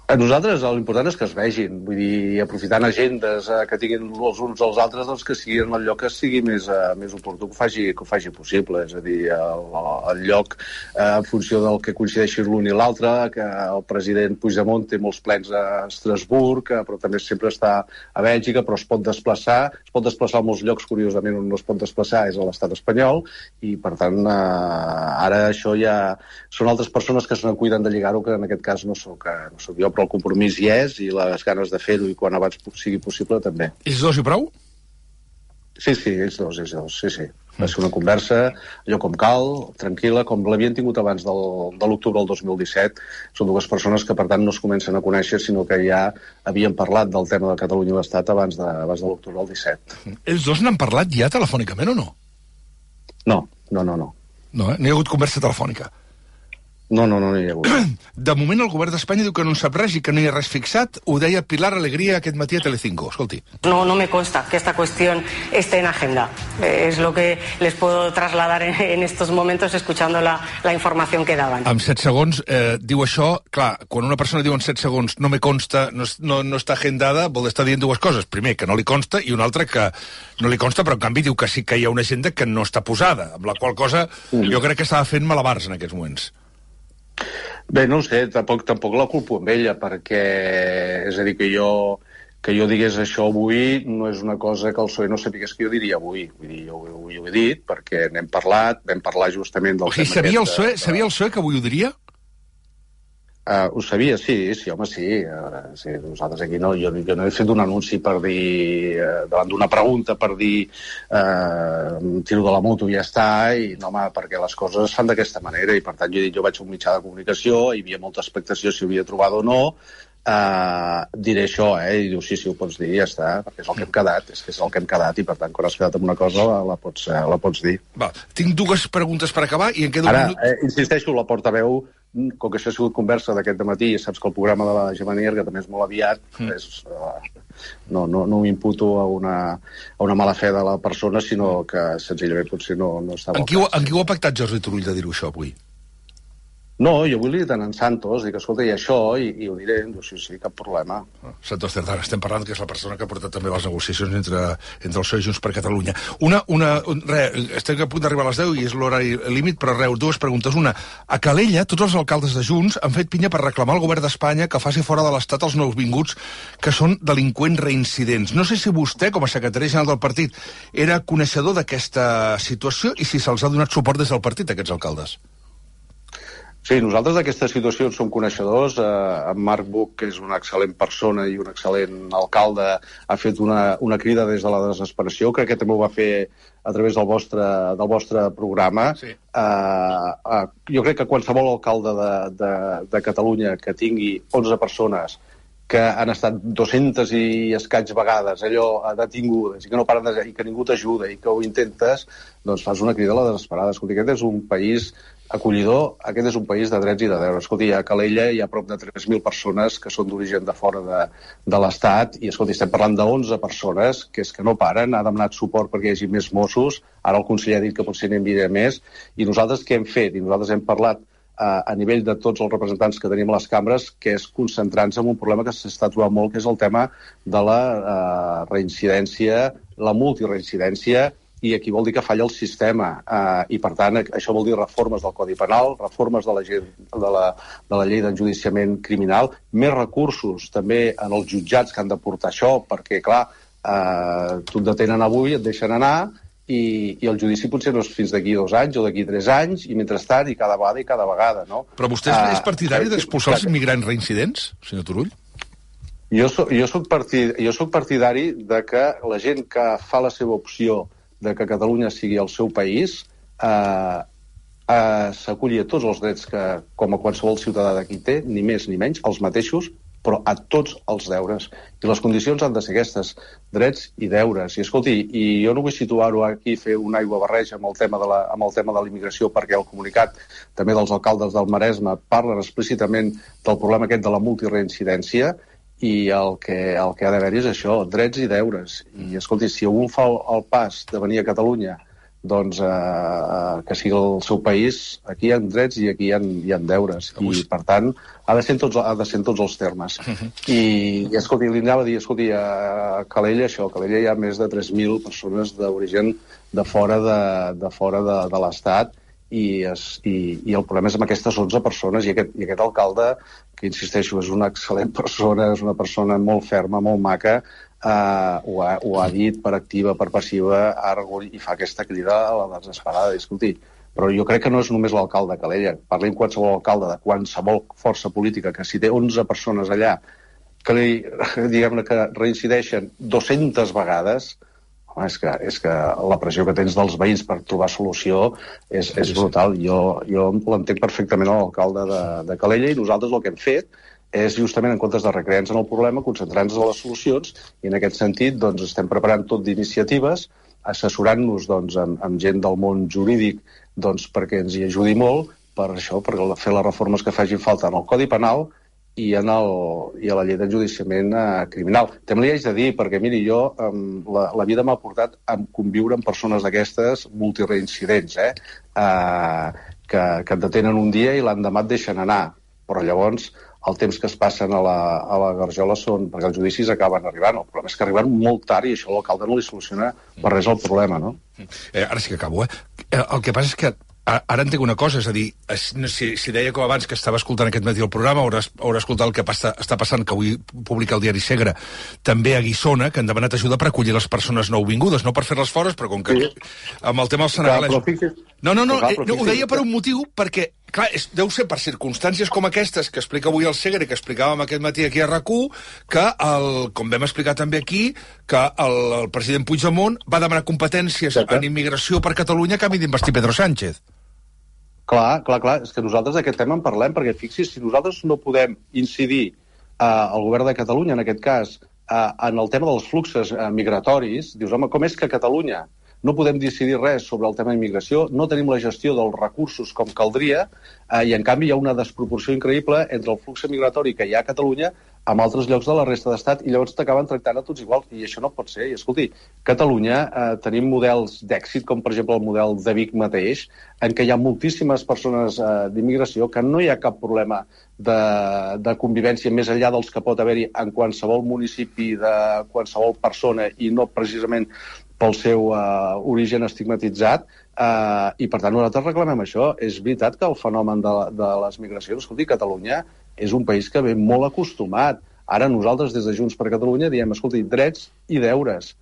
A nosaltres l'important és que es vegin, vull dir, aprofitant agendes eh, que tinguin els uns als altres, doncs que siguin el lloc que sigui més, eh, més oportú, que ho, faci, que ho faci possible, és a dir, el, el lloc eh, en funció del que coincideixi l'un i l'altre, que el president Puigdemont té molts plens a Estrasburg, eh, però també sempre està a Bèlgica, però es pot desplaçar, es pot desplaçar a molts llocs, curiosament, on no es pot desplaçar és a l'estat espanyol, i per tant eh, ara això ja són altres persones que se ne cuiden de lligar-ho, que en aquest cas no sóc, eh, no sóc jo, però el compromís hi és i les ganes de fer-ho i quan abans sigui possible també. Ells dos i prou? Sí, sí, ells dos, ells dos, sí, sí. Va ser una conversa, allò com cal, tranquil·la, com l'havien tingut abans del, de l'octubre del 2017. Són dues persones que, per tant, no es comencen a conèixer, sinó que ja havien parlat del tema de Catalunya i l'Estat abans de, abans de l'octubre del 17. Ells dos n'han parlat ja telefònicament o no? No, no, no, no. No, eh? no hi ha hagut conversa telefònica. No, no, no, no hi ha hagut. De moment el govern d'Espanya diu que no en sap res i que no hi ha res fixat. Ho deia Pilar Alegría aquest matí a Telecinco. Escolti. No, no me consta que esta cuestión esté en agenda. Eh, es lo que les puedo trasladar en, en estos momentos escuchando la, la información que daban. Amb 7 segons eh, diu això, clar, quan una persona diu en 7 segons no me consta, no, no, no està agendada, vol estar dient dues coses. Primer, que no li consta, i una altra que no li consta, però en canvi diu que sí que hi ha una agenda que no està posada, amb la qual cosa mm. jo crec que estava fent malabars en aquests moments. Bé, no ho sé, tampoc, tampoc la culpo amb ella, perquè és a dir, que jo, que jo digués això avui no és una cosa que el PSOE no sapigués que jo diria avui. Vull dir, jo, jo, jo ho he dit perquè n'hem parlat, vam parlar justament del o sigui, sabia el, PSOE, de... sabia el PSOE que avui ho diria? Uh, ho sabia, sí, sí, home, sí. Uh, sí nosaltres aquí no, jo, jo no he fet un anunci per dir, uh, davant d'una pregunta, per dir uh, tiro de la moto i ja està, i no, home, perquè les coses es fan d'aquesta manera, i per tant jo he dit, jo vaig a un mitjà de comunicació, hi havia molta expectació si ho havia trobat o no, uh, diré això, eh? I diu, sí, sí, ho pots dir, ja està, perquè és el que hem quedat, és que és el que hem quedat, i per tant, quan has quedat amb una cosa, la, la, pots, uh, la pots dir. Va, tinc dues preguntes per acabar i en quedo Ara, un minut... eh, insisteixo, la portaveu com que això ha sigut conversa d'aquest matí, saps que el programa de la Gemma que també és molt aviat, mm. és, uh, no, no, no ho imputo a una, a una mala fe de la persona, sinó que senzillament potser no, no estava... En qui, ho, en qui ho ha pactat Jordi Turull de dir-ho això avui? No, jo vull dir tant en Santos, dic, escolta, i això, i, i ho diré, diu, sí, sí, cap problema. Ah, Santos Cerdà, estem parlant que és la persona que ha portat també les negociacions entre, entre el PSOE i Junts per Catalunya. Una, una, un, re, estem a punt d'arribar a les 10 i és l'horari límit, però res, dues preguntes. Una, a Calella, tots els alcaldes de Junts han fet pinya per reclamar al govern d'Espanya que faci fora de l'Estat els nous vinguts que són delinqüents reincidents. No sé si vostè, com a secretari general del partit, era coneixedor d'aquesta situació i si se'ls ha donat suport des del partit, aquests alcaldes. Sí, nosaltres d'aquesta situació en som coneixedors. Eh, en Marc Buch, que és una excel·lent persona i un excel·lent alcalde, ha fet una, una crida des de la desesperació. Crec que també ho va fer a través del vostre, del vostre programa. Sí. Eh, eh, jo crec que qualsevol alcalde de, de, de Catalunya que tingui 11 persones que han estat 200 i escaig vegades allò eh, detingudes i que no paren de... i que ningú t'ajuda i que ho intentes, doncs fas una crida a la desesperada. Escolti, aquest és un país acollidor, aquest és un país de drets i de deures. Escolti, a Calella hi ha prop de 3.000 persones que són d'origen de fora de, de l'Estat i, escolti, estem parlant de 11 persones que és que no paren, ha demanat suport perquè hi hagi més Mossos, ara el conseller ha dit que potser n'hi enviarà més, i nosaltres què hem fet? I nosaltres hem parlat a nivell de tots els representants que tenim a les cambres, que és concentrar-nos en un problema que s'està trobant molt, que és el tema de la eh, reincidència, la multireincidència, i aquí vol dir que falla el sistema. Eh, I, per tant, això vol dir reformes del Codi Penal, reformes de la, de la, de la llei d'enjudiciament criminal, més recursos també en els jutjats que han de portar això, perquè, clar, eh, tu et detenen avui, et deixen anar, i, i el judici potser no és fins d'aquí dos anys o d'aquí tres anys, i mentrestant, i cada vegada i cada vegada, no? Però vostè és, uh, és partidari d'expulsar els immigrants reincidents, senyor Turull? Jo soc, jo, soc partid, jo soc partidari de que la gent que fa la seva opció de que Catalunya sigui el seu país eh, eh, s'aculli a tots els drets que, com a qualsevol ciutadà d'aquí té, ni més ni menys, els mateixos, però a tots els deures. I les condicions han de ser aquestes, drets i deures. I escolti, i jo no vull situar-ho aquí, fer una aigua barreja amb el tema de la, amb el tema de l'immigració, perquè el comunicat també dels alcaldes del Maresme parlen explícitament del problema aquest de la multireincidència, i el que, el que ha d'haver-hi és això, drets i deures. I, escolti, si algú fa el, el pas de venir a Catalunya doncs, eh, que sigui el seu país, aquí hi ha drets i aquí hi ha, hi ha deures. I, per tant, ha de ser en tots, ha de ser en tots els termes. Uh -huh. I, I, escolti, li anava a dir, escolti, a Calella, això, a Calella hi ha més de 3.000 persones d'origen de fora de, de, fora de, de l'Estat i, es, i, i el problema és amb aquestes 11 persones i aquest, i aquest alcalde, que insisteixo, és una excel·lent persona, és una persona molt ferma, molt maca, eh, ho, ha, ho ha dit per activa, per passiva, ara i fa aquesta crida a la desesperada. Escolti, però jo crec que no és només l'alcalde de Calella. Parlem qualsevol alcalde de qualsevol força política que si té 11 persones allà que li, diguem-ne que reincideixen 200 vegades, és que, és que la pressió que tens dels veïns per trobar solució és, és brutal. Jo, jo l'entenc perfectament l'alcalde de, de Calella i nosaltres el que hem fet és justament en comptes de recrear-nos en el problema, concentrar-nos en les solucions i en aquest sentit doncs, estem preparant tot d'iniciatives, assessorant-nos doncs, amb, amb gent del món jurídic doncs, perquè ens hi ajudi molt per això, per fer les reformes que facin falta en el Codi Penal i, en el, i a la llei d'enjudiciament eh, criminal. També li haig de dir, perquè miri, jo eh, la, la vida m'ha portat a conviure amb persones d'aquestes multireincidents, eh? eh, que, que et detenen un dia i l'endemà et deixen anar. Però llavors el temps que es passen a la, a la Garjola són... perquè els judicis acaben arribant. El problema és que arriben molt tard i això l'alcalde no li soluciona per res el problema, no? Eh, ara sí que acabo, eh? eh el que passa és que Ara entenc una cosa, és a dir, si, si deia com abans que estava escoltant aquest matí el programa, haurà, haurà escoltat el que passa, està passant, que avui publica el diari Segre, també a Guissona, que han demanat ajuda per acollir les persones nouvingudes, no per fer-les fora, però com que sí. amb el tema del senegalès... No, no, no, eh, no, ho deia per un motiu, perquè, clar, és, deu ser per circumstàncies com aquestes que explica avui el Segre que explicàvem aquest matí aquí a rac que, el, com vam explicar també aquí, que el, el president Puigdemont va demanar competències Exacte. en immigració per Catalunya a canvi d'investir Pedro Sánchez. Clar, clar, clar, és que nosaltres d'aquest tema en parlem, perquè fixi's, si nosaltres no podem incidir eh, al govern de Catalunya, en aquest cas, eh, en el tema dels fluxes eh, migratoris, dius, home, com és que Catalunya no podem decidir res sobre el tema d'immigració, no tenim la gestió dels recursos com caldria, eh, i en canvi hi ha una desproporció increïble entre el flux migratori que hi ha a Catalunya amb altres llocs de la resta d'estat i llavors t'acaben tractant a tots igual i això no pot ser. I escolti, Catalunya eh, tenim models d'èxit com per exemple el model de Vic mateix en què hi ha moltíssimes persones eh, d'immigració que no hi ha cap problema de, de convivència més enllà dels que pot haver-hi en qualsevol municipi de qualsevol persona i no precisament pel seu uh, origen estigmatitzat, uh, i per tant nosaltres reclamem això. És veritat que el fenomen de, de les migracions, escolti, Catalunya és un país que ve molt acostumat. Ara nosaltres, des de Junts per Catalunya, diem, escolti, drets i deures.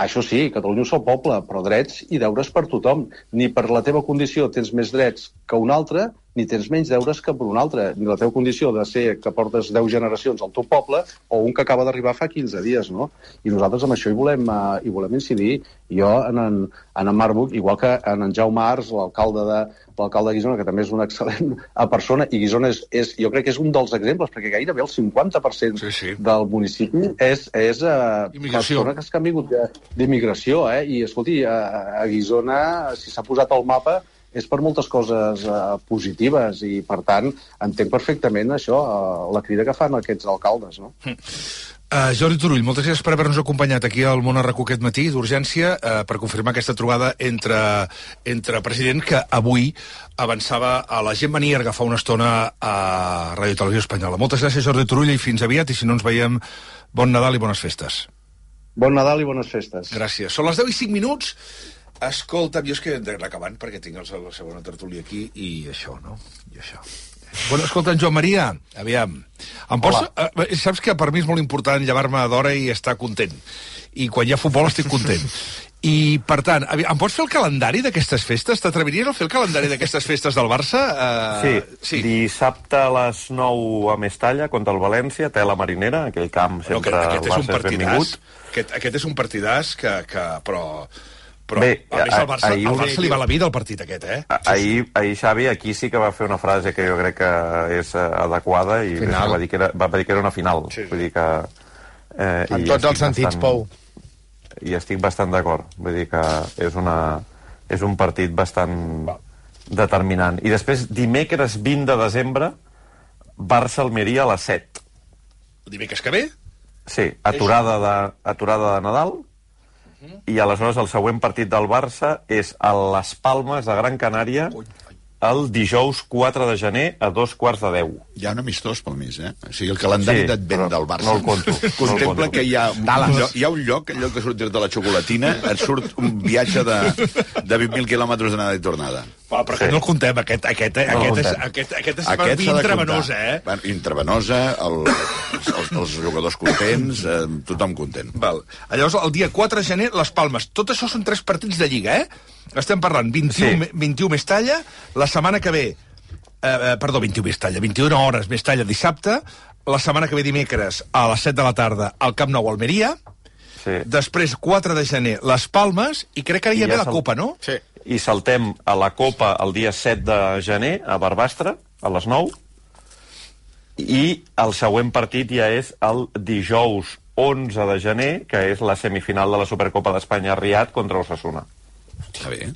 Això sí, Catalunya és el poble, però drets i deures per tothom. Ni per la teva condició tens més drets que un altre, ni tens menys deures que per un altre, ni la teva condició de ser que portes 10 generacions al teu poble o un que acaba d'arribar fa 15 dies, no? I nosaltres amb això hi volem, uh, hi volem incidir. Jo, en en, en en Marbuc, igual que en en Jaume Ars, l'alcalde de, l'alcalde de Guisona, que també és una excel·lent eh, persona, i Guisona és, és, jo crec que és un dels exemples, perquè gairebé el 50% Sí, sí. del municipi és, és uh, Immigració. persones que han vingut de- d'immigració, eh? I, escolti, a, a Guisona, si s'ha posat al mapa, és per moltes coses uh, positives i, per tant, entenc perfectament això, uh, la crida que fan aquests alcaldes, no? Uh, Jordi Turull, moltes gràcies per haver-nos acompanyat aquí al Món Arracó aquest matí d'urgència uh, per confirmar aquesta trobada entre, entre president que avui avançava a la gent Manierga fa una estona a Ràdio Televisió Espanyola. Moltes gràcies, Jordi Turull, i fins aviat, i si no ens veiem, bon Nadal i bones festes. Bon Nadal i bones festes. Gràcies. Són les 10 i 5 minuts. Escolta'm, jo és que hem d'anar acabant perquè tinc la segona tertúlia aquí i això, no? I això. Bueno, escolta, en Joan Maria, aviam. Em pots, eh, saps que per mi és molt important llevar-me d'hora i estar content. I quan hi ha futbol estic content. I, per tant, em pots fer el calendari d'aquestes festes? T'atreviries a fer el calendari d'aquestes festes del Barça? Sí, Uh, sí, dissabte a les 9 a Mestalla contra el València, tela marinera, aquell camp Bueno, sempre aquest, aquest és un és benvingut. partidàs. Aquest, aquest és un partidàs que... que però, però Bé, a més, a- al Barça, ahir al ho Barça li va la vida el partit aquest, eh? A- Ahir, ahir Xavi aquí sí que va fer una frase que jo crec que és eh, adequada i va, dir que era, va dir que era una final. Sí, sí. Vull dir que... Eh, En tots els sentits, Pou. I estic bastant d'acord. Vull dir que és, una, és un partit bastant determinant. I després, dimecres 20 de desembre, Barça-Almeria a les 7. Dimecres que ve? Sí, aturada de, aturada de Nadal, i aleshores el següent partit del Barça és a Les Palmes de Gran Canària el dijous 4 de gener a dos quarts de 10. Hi ha un amistós pel mig, eh? O sigui, el calendari Sí, d'advent del Barça no el conto, no el contempla conto. que hi ha, un lloc, hi ha un lloc, en lloc de sortir de la xocolatina, et surt un viatge de, de 20.000 quilòmetres d'anada i tornada. Va, però Sí. no el contem, aquest, aquest, eh, No aquest, és, aquest, aquest és Aquest per intravenosa, eh? Bueno, intravenosa, el, els, els jugadors contents, eh, tothom content. Val. Llavors, el dia 4 de gener, Les Palmes. Tot això són tres partits de Lliga, eh? Estem parlant 21, Sí. sí. 21 Mestalla, la setmana que ve... Eh, eh, perdó, 21 Mestalla, 21 hores Mestalla dissabte, la setmana que ve dimecres a les 7 de la tarda al Camp Nou Almeria, Sí. després 4 de gener Les Palmes, i crec que ara hi I ha ja ja la Copa, no? Sí. I saltem a la Copa el dia 7 de gener a Barbastre, a les 9, i el següent partit ja és el dijous 11 de gener, que és la semifinal de la Supercopa d'Espanya a Riad contra Osasuna. Està bé.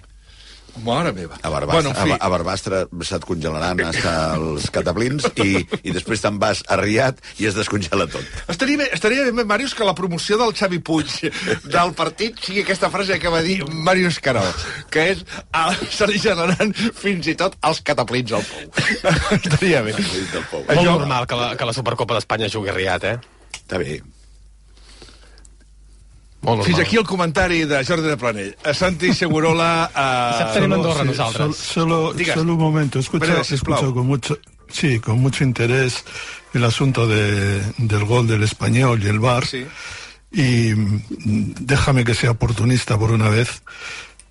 Mare meva. A Barbastre, Bueno, en fi, a, a Barbastre se't congelaran hasta els cataplins i, i després te'n vas a Riat i es descongela tot. Estaria bé, estaria bé, Màrius, que la promoció del Xavi Puig del partit sigui aquesta frase que va dir Màrius Carol, que és ah, se li generaran fins i tot els cataplins al pou. estaria bé. Pou. Molt normal que la, que la Supercopa d'Espanya jugui a Riat, eh? Està bé. Molt normal. Fins aquí el comentari de Jordi de Planell. A Santi Segurola... Dissabte Uh, anem a Andorra, Sí, nosaltres. Solo, solo, Digas. solo un momento. Escucha, sisplau. escucho con mucho, sí, con mucho interés el asunto de, del gol del español y el VAR. Sí. Y mm, déjame que sea oportunista por una vez.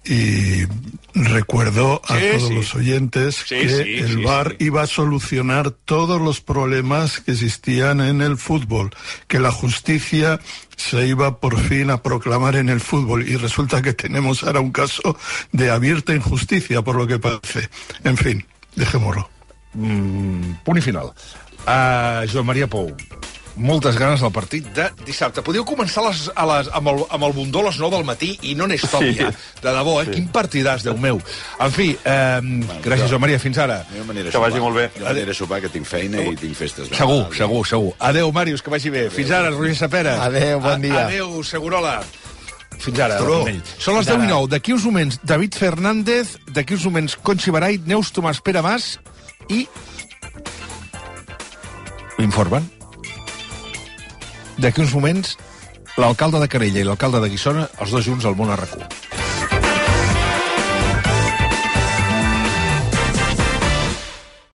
Y recuerdo a Sí, todos sí. los oyentes Sí, que sí, el sí, VAR sí. iba a solucionar todos los problemas que existían en el fútbol, que la justicia se iba por fin a proclamar en el fútbol y resulta que tenemos ahora un caso de abierta injusticia, por lo que parece. En fin, dejémoslo. Mm, punt i final. Uh, Joan Maria Pou, moltes ganes del partit de dissabte. Podíeu començar a les, a les, amb, el, amb el bundó a les 9 del matí i no n'és top Sí. ja. De debò, eh? Quin partidàs, Déu meu. En fi, eh, gràcies, Joan Maria, fins ara. Jo Que vagi sopar. molt bé. Jo m'aniré a sopar, que tinc feina i tinc festes. Segur, segur, segur. Adéu, Màrius, que vagi bé. Fins ara, Roger Sapera. Adéu, bon dia. Adéu, Segurola. Fins ara. Planell. Són les 10 i 9. D'aquí uns moments, David Fernández. D'aquí uns moments, Conchi Barai, Neus Tomàs Pere Mas i... L'informen. D'aquí uns moments, l'alcalde de Carella i l'alcalde de Guissona, els dos junts al món a RAC1.